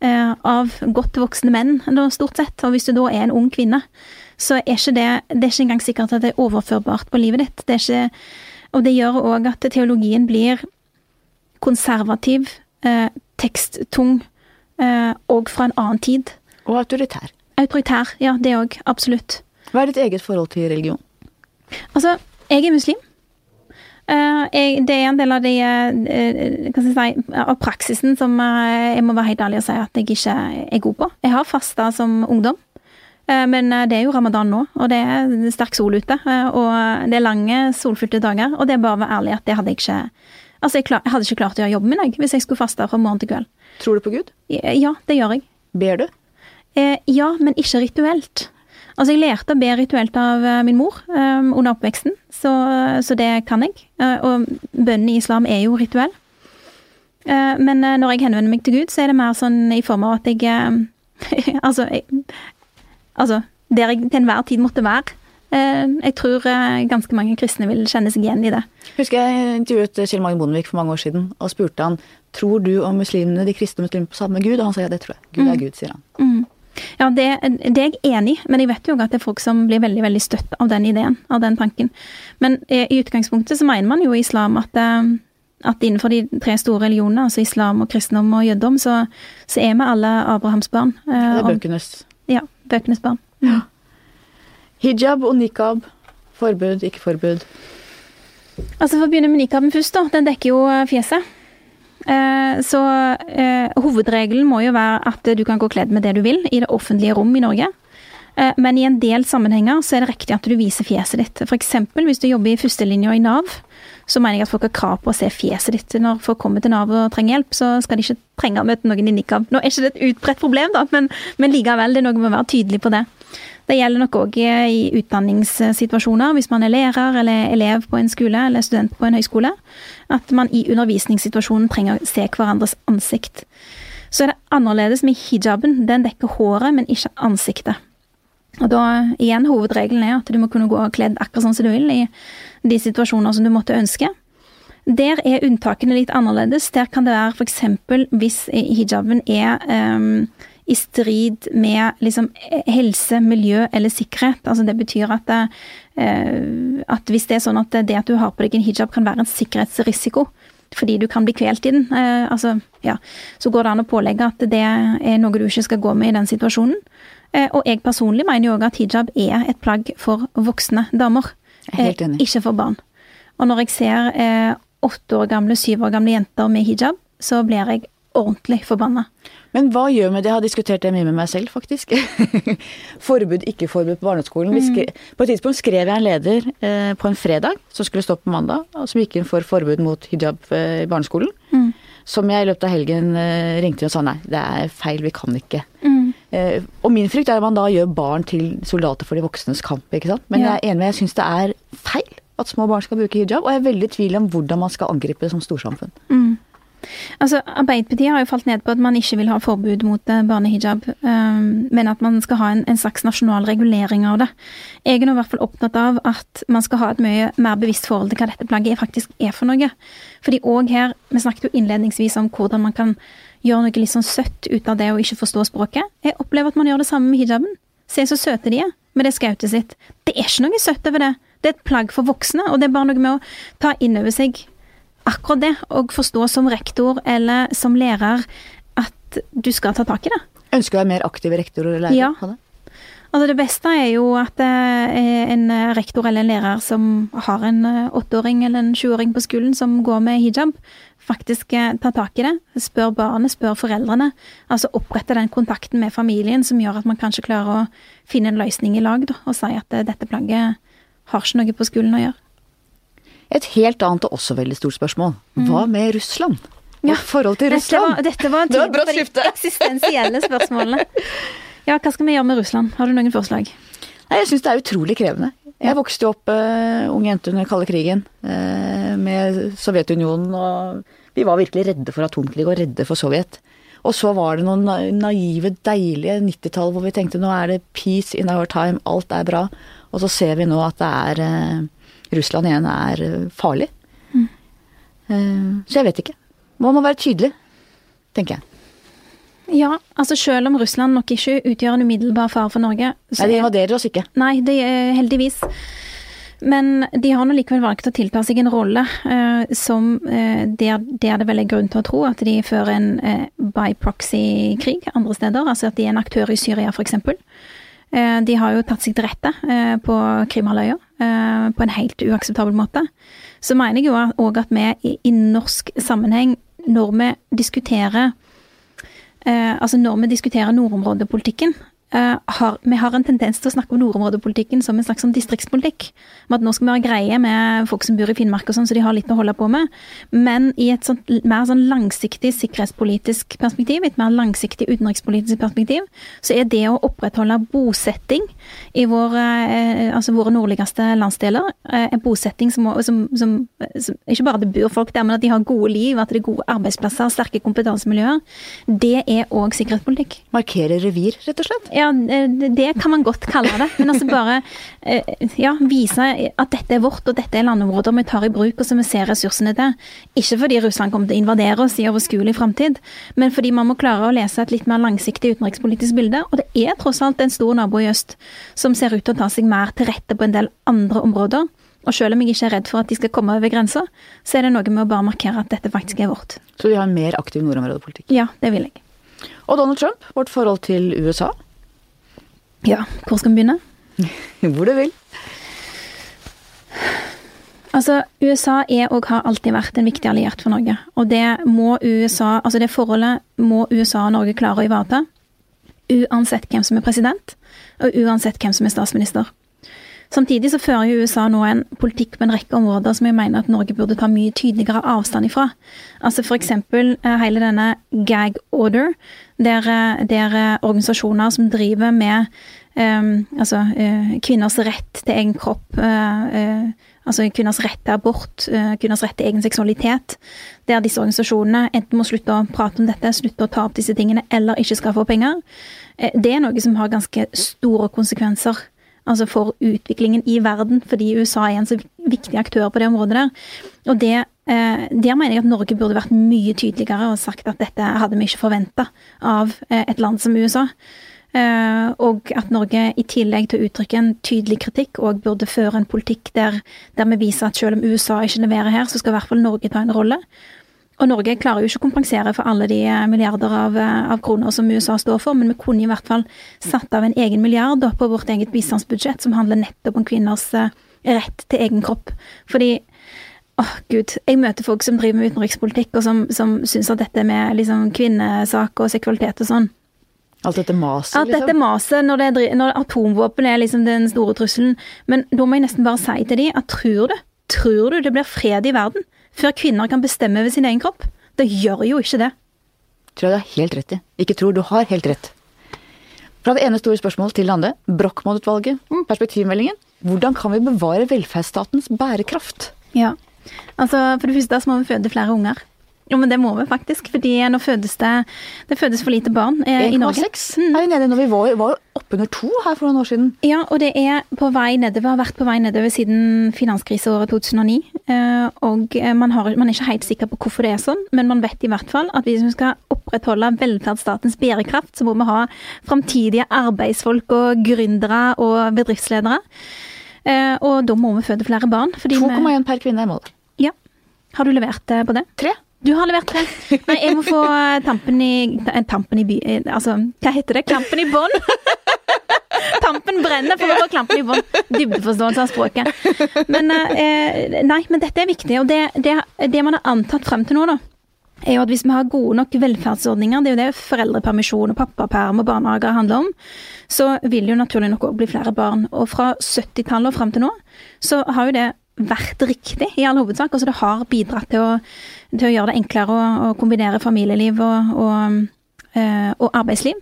av godt voksne menn, da, stort sett. Og hvis du da er en ung kvinne, så er ikke det Det er ikke engang sikkert at det er overførbart på livet ditt. Det er ikke, og det gjør òg at teologien blir konservativ, eh, teksttung, eh, og fra en annen tid. Og autoritær. Autoritær, ja. Det òg. Absolutt. Hva er ditt eget forhold til religion? Altså, jeg er muslim. Eh, jeg, det er en del av de eh, si, av praksisen som eh, jeg må være helt ærlig og si at jeg ikke er god på. Jeg har fasta som ungdom. Men det er jo ramadan nå, og det er sterk sol ute. Og det er lange, solfylte dager. Og det er bare å være ærlig at det hadde jeg ikke Altså, jeg, klar, jeg hadde ikke klart å gjøre jobben min, jeg, hvis jeg skulle faste fra morgen til kveld. Tror du på Gud? Ja, det gjør jeg. Ber du? Ja, men ikke rituelt. Altså, jeg lærte å be rituelt av eh, min mor um, under oppveksten, så, så, det kan jeg. Uh, og bønnen i islam er jo rituell. Uh, men når jeg henvender meg til Gud, så er det mer sånn i form av at jeg [laughs] Altså, jeg, altså Der jeg til enhver tid måtte være. Jeg tror ganske mange kristne vil kjenne seg igjen i det. Husker jeg intervjuet Kjell Magne Bondevik for mange år siden og spurte han tror du og muslimene, de kristne muslimene på samme Gud, og han sa ja, det tror jeg. Gud er mm. Gud, sier han. Mm. Ja, det, det, er jeg enig i, men jeg vet jo at det er folk som blir veldig veldig støtt av den ideen, av den tanken. Men eh, i utgangspunktet så mener man jo i islam at, eh, at innenfor de tre store religionene, altså islam og kristendom og jødedom, så, så, er vi alle Abrahams barn. Eh, det er bøkenes Ja, bøkenes barn. Ja. Hijab og nikab. Forbud, ikke forbud? Altså For å begynne med nikaben først, da. Den dekker jo fjeset. Eh, så eh, hovedregelen må jo være at du kan gå kledd med det du vil i det offentlige rom i Norge. Eh, men i en del sammenhenger så er det riktig at du viser fjeset ditt. F.eks. hvis du jobber i førstelinja i Nav, så mener jeg at folk har krav på å se fjeset ditt. Når folk kommer til Nav og trenger hjelp, så skal de ikke trenge å møte noen i nikab. Nå er ikke det et utbredt problem, da, men, men likevel, det er noe med å være tydelig på det. Det gjelder nok òg i utdanningssituasjoner, hvis man er lærer eller elev på en skole eller student på en høyskole at man i undervisningssituasjonen trenger å se hverandres ansikt. Så er det annerledes med hijaben. Den dekker håret, men ikke ansiktet. Og da, igjen, hovedregelen er at du må kunne gå kledd akkurat sånn som du vil i de situasjoner som du måtte ønske. Der er unntakene litt annerledes. Der kan det være f.eks. hvis hijaben er um, i strid med liksom, helse, miljø eller sikkerhet. Altså det betyr at, eh, at hvis det er sånn at det at du har på deg en hijab kan være en sikkerhetsrisiko, fordi du kan bli kvelt i den. Eh, altså, ja. Så går det an å pålegge at det er noe du ikke skal gå med i den situasjonen. Eh, og jeg personlig mener jo òg at hijab er et plagg for voksne damer. Enig. ikke for barn. Og når jeg ser åtte år gamle, syv år gamle jenter med hijab, så blir jeg ordentlig forbanna. Men hva gjør med det? Jeg har diskutert det mye med meg selv, faktisk. [laughs] forbud, ikke forbud på barneskolen. Mm. På et tidspunkt skrev jeg en leder eh, på en fredag som skulle stå på mandag, og som gikk inn for forbud mot hijab eh, i barneskolen. Mm. Som jeg i løpet av helgen eh, ringte og sa nei, det er feil, vi kan ikke. Mm. Eh, og min frykt er at man da gjør barn til soldater for de voksnes kamp, ikke sant. Men ja. jeg er enig med jeg syns det er feil at små barn skal bruke hijab, og jeg er veldig i tvil om hvordan man skal angripe det som storsamfunn. Mm. Altså, Arbeiderpartiet har jo falt ned på at man ikke vil ha forbud mot eh, barnehijab, um, men at man skal ha en, en, slags nasjonal regulering av det. Jeg er nå i hvert fall opptatt av at man skal ha et mye mer bevisst forhold til hva dette plagget faktisk er for noe. Fordi òg her, vi snakket jo innledningsvis om hvordan man kan gjøre noe litt sånn søtt ut av det å ikke forstå språket. Jeg opplever at man gjør det samme med hijaben. Se så søte de er med det skautet sitt. Det er ikke noe søtt over det. Det er et plagg for voksne, og det er bare noe med å ta inn over seg akkurat det, og forstå som rektor eller som lærer at du skal ta tak i det. Ønsker du deg mer aktive rektorer eller lærere? Ja. Altså det beste er jo at en rektor eller en lærer som har en åtteåring eller en sjuåring på skolen som går med hijab, faktisk eh, tar tak i det. Spør barnet, spør foreldrene. Altså opprette den kontakten med familien som gjør at man kanskje klarer å finne en løsning i lag, da, og si at eh, dette plagget har ikke noe på skolen å gjøre. Et helt annet og også veldig stort spørsmål. Hva mm. med Russland? Ja. forhold til Russland? Dette var, dette var en tid for de eksistensielle spørsmålene. Ja, hva skal vi gjøre med Russland? Har du noen forslag? Nei, jeg syns det er utrolig krevende. Jeg vokste jo opp uh, ung jente under kalde krigen uh, med Sovjetunionen, og vi var virkelig redde for atomkrig og redde for Sovjet. Og så var det noen naive, deilige 90-tall hvor vi tenkte nå er det peace in our time, alt er bra. Og så ser vi nå at det er uh, Russland igjen er eh, farlig. Mm. Eh, så jeg vet ikke. Man må være tydelig, tenker jeg. Ja, altså selv om Russland nok ikke utgjør en umiddelbar fare for Norge Nei, de invaderer oss ikke. Nei, det er heldigvis. Men de har nå likevel valgt å tilta seg en rolle eh, som eh, der, der, det vel er grunn til å tro at de fører en eh, by proxy-krig andre steder. Altså at de er en aktør i Syria, f.eks. Eh, de har jo tatt seg til rette eh, på Krimhalvøya eh, på en helt uakseptabel måte. Så mener jeg jo òg at vi i norsk sammenheng, når vi diskuterer Altså når vi diskuterer nordområdepolitikken, har, vi har en tendens til å snakke om nordområdepolitikken som en slags sånn distriktspolitikk. Med at nå skal vi være greie med folk som bor i Finnmark og sånn, så de har litt å holde på med. Men i et sånt, mer sånn langsiktig sikkerhetspolitisk perspektiv, et mer langsiktig utenrikspolitisk perspektiv, så er det å opprettholde bosetting i vår, uh, altså våre nordligste landsdeler, uh, en bosetting som, som, som, som, Ikke bare det bor folk der, men at de har gode liv, at det er gode arbeidsplasser, sterke kompetansemiljøer. Det er òg sikkerhetspolitikk. Markere revir, rett og slett? Ja, eh, det kan man godt kalle det. Men altså bare eh, ja, vise at dette er vårt, og dette er landområder vi tar i bruk, og så vi ser ressursene til. Ikke fordi Russland kommer til å invadere oss i overskuelig framtid, men fordi man må klare å lese et litt mer langsiktig utenrikspolitisk bilde. Og det er tross alt en stor nabo i øst som ser ut til å ta seg mer til rette på en del andre områder. Og selv om jeg ikke er redd for at de skal komme over grensa, så er det noe med å bare markere at dette faktisk er vårt. Så vi har en mer aktiv nordområdepolitikk? Ja, det vil jeg. Og Donald Trump, vårt forhold til USA? Ja, hvor skal vi begynne? [laughs] Hvor du vil. Altså, USA er og har alltid vært en viktig alliert for Norge. Og det må USA, altså det forholdet må USA og Norge klare å ivareta. Uansett hvem som er president, og uansett hvem som er statsminister. Samtidig så fører jo USA nå en politikk på en rekke områder som jeg mener at Norge burde ta mye tydeligere avstand ifra. Altså eksempel eh, hele denne gag order, der, eh, der eh, organisasjoner som driver med um, altså, uh, kvinners rett til egen kropp, uh, uh, altså kvinners rett til abort, kvinners rett til egen seksualitet, der disse organisasjonene enten må slutte å prate om dette, slutte å ta opp disse tingene, eller ikke skal få penger, det er noe som har ganske store konsekvenser altså for utviklingen i verden, fordi USA er en så viktig aktør på det området der. Og det, eh, der mener jeg at Norge burde vært mye tydeligere og sagt at dette hadde vi ikke forventa av eh, et land som USA. Uh, og at Norge i tillegg til å uttrykke en tydelig kritikk, og burde føre en politikk der, der, vi viser at selv om USA ikke leverer her, så skal i hvert fall Norge ta en rolle. Og Norge klarer jo ikke å kompensere for alle de eh, milliarder av, eh, av, kroner som USA står for, men vi kunne i hvert fall satt av en egen milliard på vårt eget bistandsbudsjett som handler nettopp om kvinners eh, rett til egen kropp. Fordi åh gud, jeg møter folk som driver med utenrikspolitikk, og som, som syns at dette med liksom, kvinnesak og seksualitet og sånn Alt dette maset, liksom? Alt dette maset, når, det, når atomvåpen er liksom den store trusselen. Men da må jeg nesten bare si til dem at tror du, tror du det blir fred i verden før kvinner kan bestemme over sin egen kropp. Det gjør jo ikke det. Tror jeg du har helt rett i. Ikke tror, du har helt rett. Fra det ene store spørsmålet til det andre. Brochmann-utvalget, mm. perspektivmeldingen. Hvordan kan vi bevare velferdsstatens bærekraft? Ja, altså For det første så må vi føde flere unger. Jo, men det må vi faktisk, fordi nå fødes det Det fødes for lite barn eh, i Norge. 1,6 mm. er vi nede når vi var, var oppunder to her for noen år siden. Ja, og det er på vei nedover, har vært på vei nedover siden finanskriseåret 2009. Eh, og eh, man, har, man, er ikke helt sikker på hvorfor det er sånn, men man vet i hvert fall at hvis vi skal opprettholde velferdsstatens bærekraft, så må vi ha framtidige arbeidsfolk og gründere og bedriftsledere. Eh, og da må vi føde flere barn. 2,1 per kvinne er målet. Ja. Har du levert på det? Tre. Du har levert det. Nei, jeg må få eh, tampen i eh, Tampen i by... Eh, altså, hva heter det? Klampen i bånn? [laughs] Tampen brenner for å få klampen i bånn. Dybdeforståelse av språket. Men nei, men dette er viktig. Og det, det, det man har antatt frem til nå, da, er jo at hvis vi har gode nok velferdsordninger, det er jo det foreldrepermisjon og pappaperm og barnehager handler om, så vil det jo naturlig nok òg bli flere barn. Og fra 70-tallet og frem til nå, så har jo det vært riktig, i all hovedsak. Altså det har bidratt til å, til å gjøre det enklere å, å kombinere familieliv og, og, øh, og, arbeidsliv.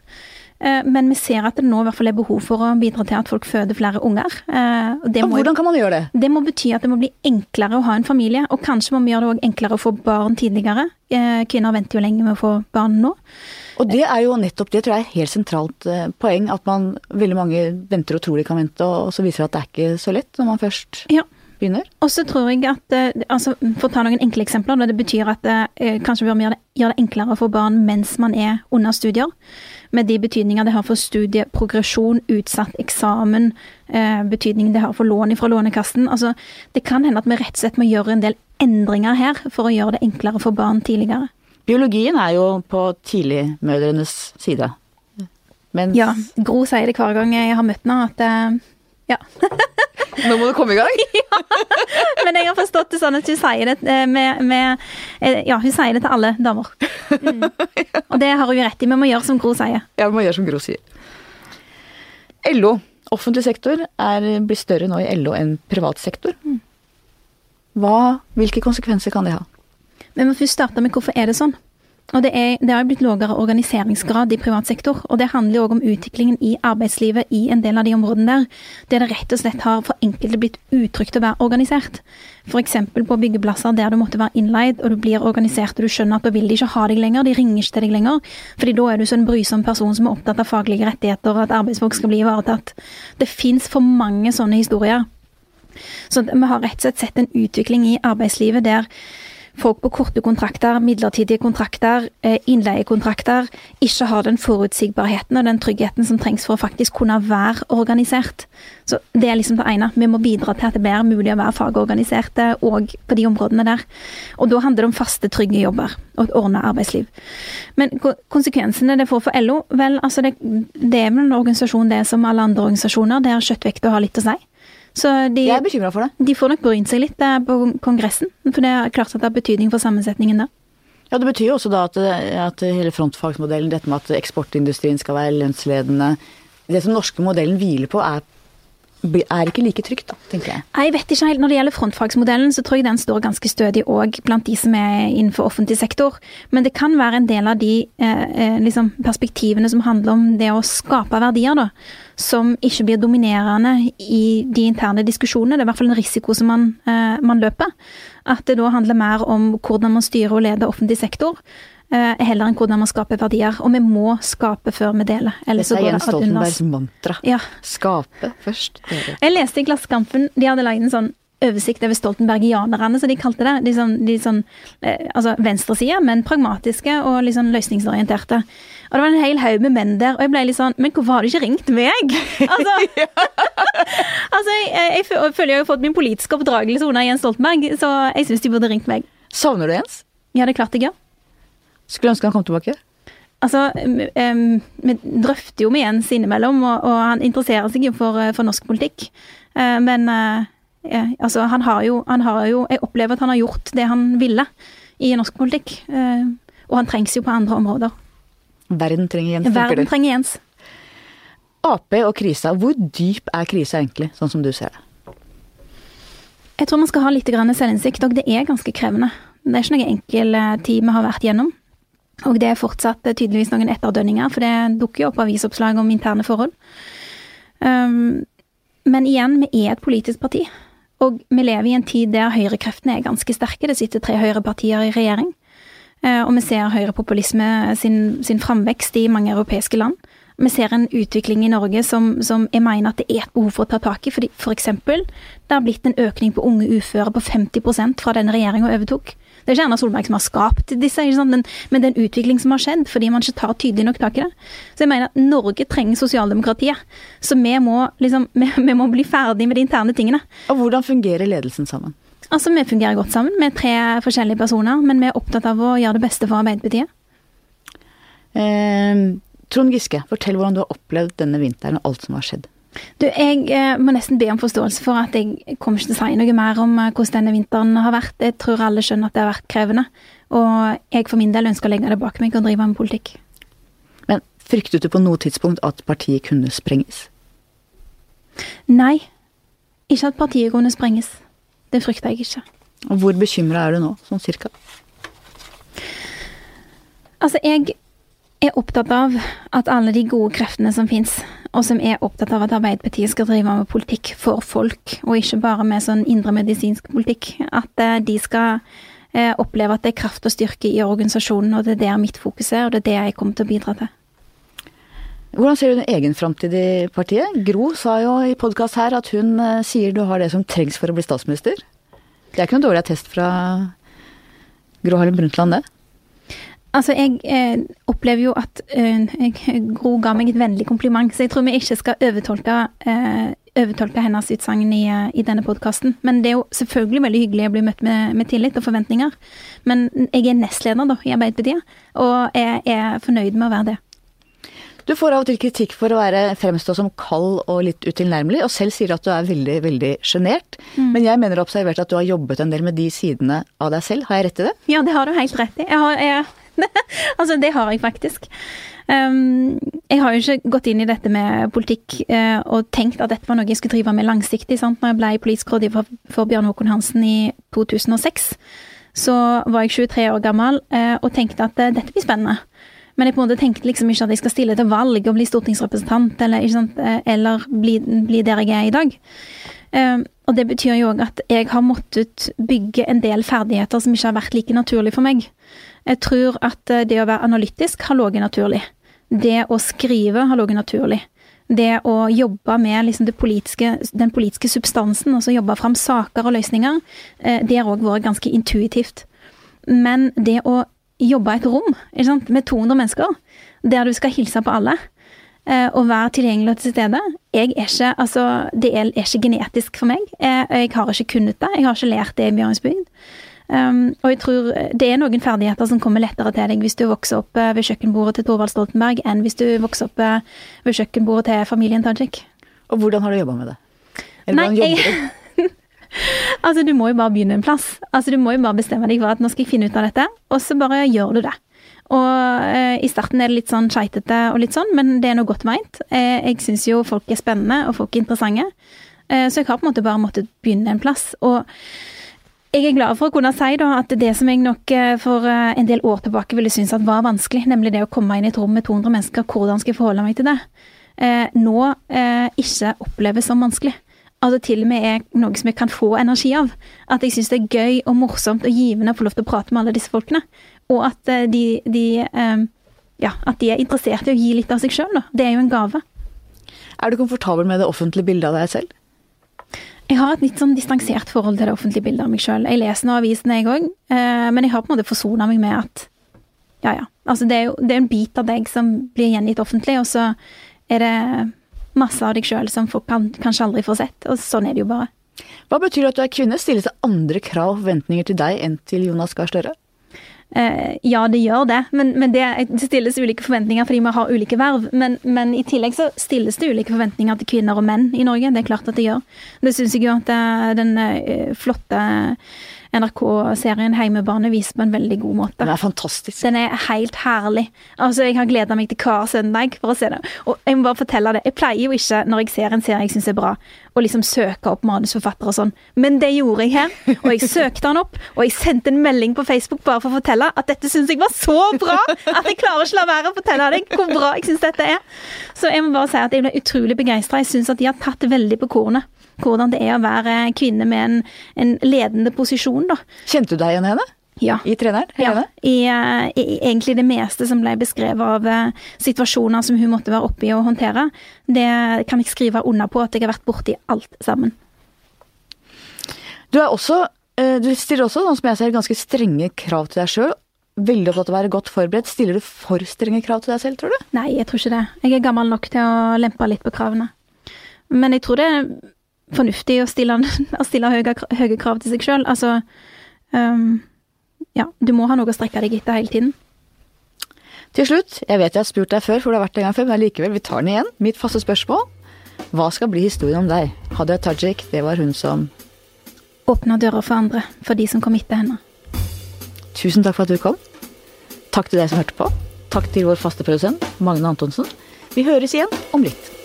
Eh, men vi ser at det nå i hvert fall er behov for å bidra til at folk føder flere unger. Eh, og hvordan kan man gjøre det? Det må bety at det må bli enklere å ha en familie. Og kanskje må vi gjøre det òg enklere å få barn tidligere. Kvinner venter jo lenge med å få barn nå. Og det er jo nettopp det tror jeg er et helt sentralt poeng. At man veldig mange venter og tror de kan vente, og så viser det at det er ikke så lett når man først ja begynner? Og så tror jeg at eh, altså, For å ta noen enkle eksempler. Det betyr at det, eh, kanskje vi bør gjøre det, gjøre det enklere for barn mens man er under studier. Med de betydninger det har for studieprogresjon, utsatt eksamen, eh, betydningen det har for lån fra Lånekassen. Altså, det kan hende at vi rett og slett må gjøre en del endringer her for å gjøre det enklere for barn tidligere. Biologien er jo på tidligmødrenes side. Mens Ja, Gro sier det hver gang jeg har møtt henne, at eh, ja. [laughs] Nå må du komme i gang. [laughs] ja. Men jeg har forstått det sånn at hun sier det eh, med, med eh, Ja, hun sier det til alle damer. Mm. [laughs] Og det har hun rett i. Vi må gjøre som Gro sier. Ja, vi må gjøre som Gro sier. LO, offentlig sektor, er, blir større nå i LO enn privat sektor. Mm. Hva, hvilke konsekvenser kan det ha? Vi må først starte med hvorfor er det sånn. Og det, er, det har blitt lavere organiseringsgrad i privat sektor. Og det handler òg om utviklingen i arbeidslivet i en del av de områdene der. Der det rett og slett har for enkelte blitt utrygt å være organisert. F.eks. på byggeplasser der du måtte være innleid, og du blir organisert og du skjønner at da vil de ikke ha deg lenger, de ringer ikke til deg lenger. fordi da er du så en brysom person som er opptatt av faglige rettigheter, og at arbeidsfolk skal bli ivaretatt. Det fins for mange sånne historier. Så vi har rett og slett sett en utvikling i arbeidslivet der folk på korte kontrakter, midlertidige kontrakter, eh, innleiekontrakter, ikke har den forutsigbarheten og den tryggheten som trengs for å faktisk kunne være organisert. Så Det er liksom det ene. Vi må bidra til at det blir mulig å være fagorganiserte òg på de områdene der. Og da handler det om faste, trygge jobber og et ordna arbeidsliv. Men konsekvensene det får for LO, vel, altså det, det er vel en organisasjon det er som alle andre organisasjoner, der kjøttvekta har litt å si. Så de, jeg er bekymra for det. De får nok brynt seg litt på Kongressen. For det er klart at det har betydning for sammensetningen der. Ja, Det betyr jo også da at, at hele frontfagsmodellen, dette med at eksportindustrien skal være lønnsledende Det som norske modellen hviler på, er er ikke like trygt, da, tenker jeg. Jeg vet ikke helt. Når det gjelder frontfagsmodellen, så tror jeg den står ganske stødig òg blant de som er innenfor offentlig sektor. Men det kan være en del av de eh, eh, liksom perspektivene som handler om det å skape verdier, da. Som ikke blir dominerende i de interne diskusjonene. Det er i hvert fall en risiko som man, eh, man løper. At det da handler mer om hvordan man styrer og leder offentlig sektor. Eh, heller enn hvordan man skaper verdier. Og vi må skape før vi deler. Ellers Dette er Jens Stoltenbergs mantra. Ja. Skape først, dele. Jeg leste i Klassekampen, de hadde laget en sånn oversikt over stoltenbergianerne, som de kalte det. De sånn, de sånn eh, altså venstresida, men pragmatiske og sånn løsningsorienterte. Og det var en hel haug med menn der, og jeg ble litt sånn Men hvorfor har du ikke ringt meg? [laughs] altså, [laughs] altså jeg, jeg, jeg, føler jeg har fått min politiske oppdragelse under Jens Stoltenberg, så jeg syns de burde ringt meg. Savner du Jens? Ja, det er klart jeg gjør. Skulle ønske han kom tilbake? Altså, vi drøfter jo med Jens innimellom, og, og, han interesserer seg jo for, for norsk politikk. Uh, men uh, altså, han har, jo, han har jo Jeg opplever at han har gjort det han ville i norsk politikk. Og han trengs jo på andre områder. Verden trenger Jens. Verden trenger Jens. Ap og krisa, hvor dyp er krisa egentlig, sånn som du ser det? Jeg tror man skal ha litt selvinnsikt, og det er ganske krevende. Det er ikke noe enkel tid vi har vært gjennom. Og det er fortsatt tydeligvis noen etterdønninger, for det dukker jo opp avisoppslag om interne forhold. Um, men igjen, vi er et politisk parti. Og vi lever i en tid der høyrekreftene er ganske sterke. Det sitter tre høyrepartier i regjering. Uh, og vi ser høyrepopulisme sin, sin framvekst i mange europeiske land. Vi ser en utvikling i Norge som, som, jeg mener at det er et behov for å ta tak i. fordi For eksempel, det har blitt en økning på unge uføre på 50% fra denne regjeringa overtok. Det er ikke Erna Solberg som har skapt disse, men, men det er en utvikling som har skjedd fordi man ikke tar tydelig nok tak i det. Så jeg mener at Norge trenger sosialdemokratiet. Så vi må, liksom, [laughs] vi, vi må bli ferdig med de interne tingene. Og hvordan fungerer ledelsen sammen? Altså, Vi fungerer godt sammen. Vi er tre forskjellige personer, men vi er opptatt av å gjøre det beste for Arbeiderpartiet. Eh, Trond Giske, fortell hvordan du har opplevd denne vinteren og alt som har skjedd. Du, jeg eh, må nesten be om forståelse for at jeg kommer ikke til å si noe mer om eh, hvordan denne vinteren har vært. Jeg tror alle skjønner at det har vært krevende. Og jeg for min del ønsker å legge det bak meg og drive med politikk. Men fryktet du på noe tidspunkt at partiet kunne sprenges? Nei. Ikke at partiet kunne sprenges. Det frykter jeg ikke. Og hvor bekymra er du nå, sånn cirka? Altså, jeg er opptatt av at alle de gode kreftene som fins, og som er opptatt av at Arbeiderpartiet skal drive med politikk for folk, og ikke bare med sånn indremedisinsk politikk, at eh, de skal eh, oppleve at det er kraft og styrke i organisasjonen, og det er der mitt fokus er, og det er det jeg kommer til å bidra til. Hvordan ser du din egen framtid i partiet? Gro sa jo i podkast her at hun eh, sier du har det som trengs for å bli statsminister. Det er ikke noen dårlig attest fra Gro Harlem Brundtland, det? Altså, jeg eh, opplever jo at eh, Gro ga meg et vennlig kompliment, så jeg tror vi ikke skal overtolke, eh, overtolke hennes utsagn i, i, denne podkasten. Men det er jo selvfølgelig veldig hyggelig å bli møtt med, med, tillit og forventninger. Men jeg er nestleder da, i Arbeiderpartiet, og jeg er fornøyd med å være det. Du får av og til kritikk for å være fremstå som kald og litt utilnærmelig, og selv sier at du er veldig, veldig sjenert. Mm. Men jeg mener å ha observert at du har jobbet en del med de sidene av deg selv. Har jeg rett i det? Ja, det har du helt rett i. Jeg har, jeg [laughs] altså, det har jeg faktisk. Um, jeg har jo ikke gått inn i dette med politikk uh, og tenkt at dette var noe jeg skulle drive med langsiktig. Sant? Når jeg ble politisk rådgiver for, for Bjørn Håkon Hansen i 2006, så var jeg 23 år gammel uh, og tenkte at uh, dette blir spennende. Men jeg på en måte tenkte liksom ikke at jeg skal stille til valg og bli stortingsrepresentant, eller, eller bli, bli, der jeg er i dag. Um, og det betyr jo òg at jeg har måttet bygge en del ferdigheter som ikke har vært like naturlig for meg. Jeg tror at eh, det å være analytisk har ligget naturlig. Det å skrive har ligget naturlig. Det å jobbe med liksom politiske, den politiske substansen, altså jobbe fram saker og løsninger, eh, det har òg vært ganske intuitivt. Men det å jobbe i et rom med 200 mennesker, der du skal hilse på alle, eh, og være tilgjengelig til stede jeg er ikke, altså, Det er, ikke genetisk for meg. Jeg, jeg har ikke kunnet det. Jeg har ikke lært det i Bjørnsbygd. Um, og jeg tror det er noen ferdigheter som kommer lettere til deg hvis du vokser opp eh, ved kjøkkenbordet til Torvald Stoltenberg, enn hvis du vokser opp eh, ved kjøkkenbordet til familien Tajik. Og hvordan har du jobba med det? Eller Nei, jeg... [laughs] altså, du må jo bare begynne en plass. Altså, du må jo bare bestemme deg for at nå skal jeg finne ut av dette, og så bare gjør du det. Og eh, i starten er det litt sånn skeitete og litt sånn, men det er noe godt meint. Eh, jeg syns jo folk er spennende, og folk er interessante. Eh, så jeg har på en måte bare måttet begynne en plass. Og jeg er glad for å kunne si da, at det som jeg nok eh, for eh, en del år tilbake ville synes at var vanskelig, nemlig det å komme inn i et rom med 200 mennesker, hvordan skal jeg forholde meg til det, eh, nå ikke oppleves som vanskelig. Altså til og med er noe som jeg kan få energi av. At jeg syns det er gøy og morsomt og givende å få lov til å prate med alle disse folkene. Og at de, de ja, at de er interessert i å gi litt av seg sjøl, Det er jo en gave. Er du komfortabel med det offentlige bildet av deg selv? Jeg har et litt sånn distansert forhold til det offentlige bildet av meg sjøl. Jeg leser nå avisene, jeg òg, eh, men jeg har på en måte forsona meg med at ja, ja. Altså, det er jo det er en bit av deg som blir gjengitt offentlig, og så er det masse av deg sjøl som folk kan, kanskje aldri får sett. Og sånn er det jo bare. Hva betyr det at du er kvinne? Stilles det andre krav og forventninger til deg enn til Jonas Gahr Støre? Eh, ja, det gjør det, men, men, det stilles ulike forventninger fordi vi har ulike verv. Men, men, i tillegg så stilles det ulike forventninger til kvinner og menn i Norge. Det er klart at det gjør. Det syns jeg jo at eh, den eh, flotte NRK-serien Heimebane viser på en veldig god måte. Den er fantastisk. Den er helt herlig. Altså, Jeg har gleda meg til hver søndag for å se det. Og jeg må bare fortelle det. Jeg pleier jo ikke, når jeg ser en serie jeg syns er bra, å liksom søke opp manusforfattere og sånn, men det gjorde jeg her. Og jeg søkte han opp, og jeg sendte en melding på Facebook bare for å fortelle at dette syns jeg var så bra at jeg klarer ikke la være å fortelle deg hvor bra jeg syns dette er. Så jeg må bare si at jeg ble utrolig begeistra. Jeg syns at de har tatt det veldig på kornet hvordan det er å være kvinne med en, en ledende posisjon, da. Kjente du deg igjen i henne? Ja. I treneren? Ja. I, uh, I, egentlig det meste som ble beskrevet av uh, situasjoner som hun måtte være oppe i og håndtere, det kan jeg skrive under på at jeg har vært borti alt sammen. Du er også uh, Du stiller også, sånn som jeg ser, ganske strenge krav til deg sjøl. Veldig opptatt av å være godt forberedt. Stiller du for strenge krav til deg selv, tror du? Nei, jeg tror ikke det. Jeg er gammel nok til å lempe litt på kravene. Men jeg tror det fornuftig å stille, [laughs] å stille høye, høye, krav til seg sjøl. Altså um, Ja, du må ha noe å strekke deg etter hele tiden. Til slutt, jeg vet jeg har spurt deg før, for du har vært en gang før, men likevel, vi tar den igjen. Mitt faste spørsmål. Hva skal bli historien om deg? Hadia Tajik, det var hun som Åpna dører for andre, for de som kom etter henne. Tusen takk for at du kom. Takk til deg som hørte på. Takk til vår faste produsent, Magne Antonsen. Vi høres igjen om litt.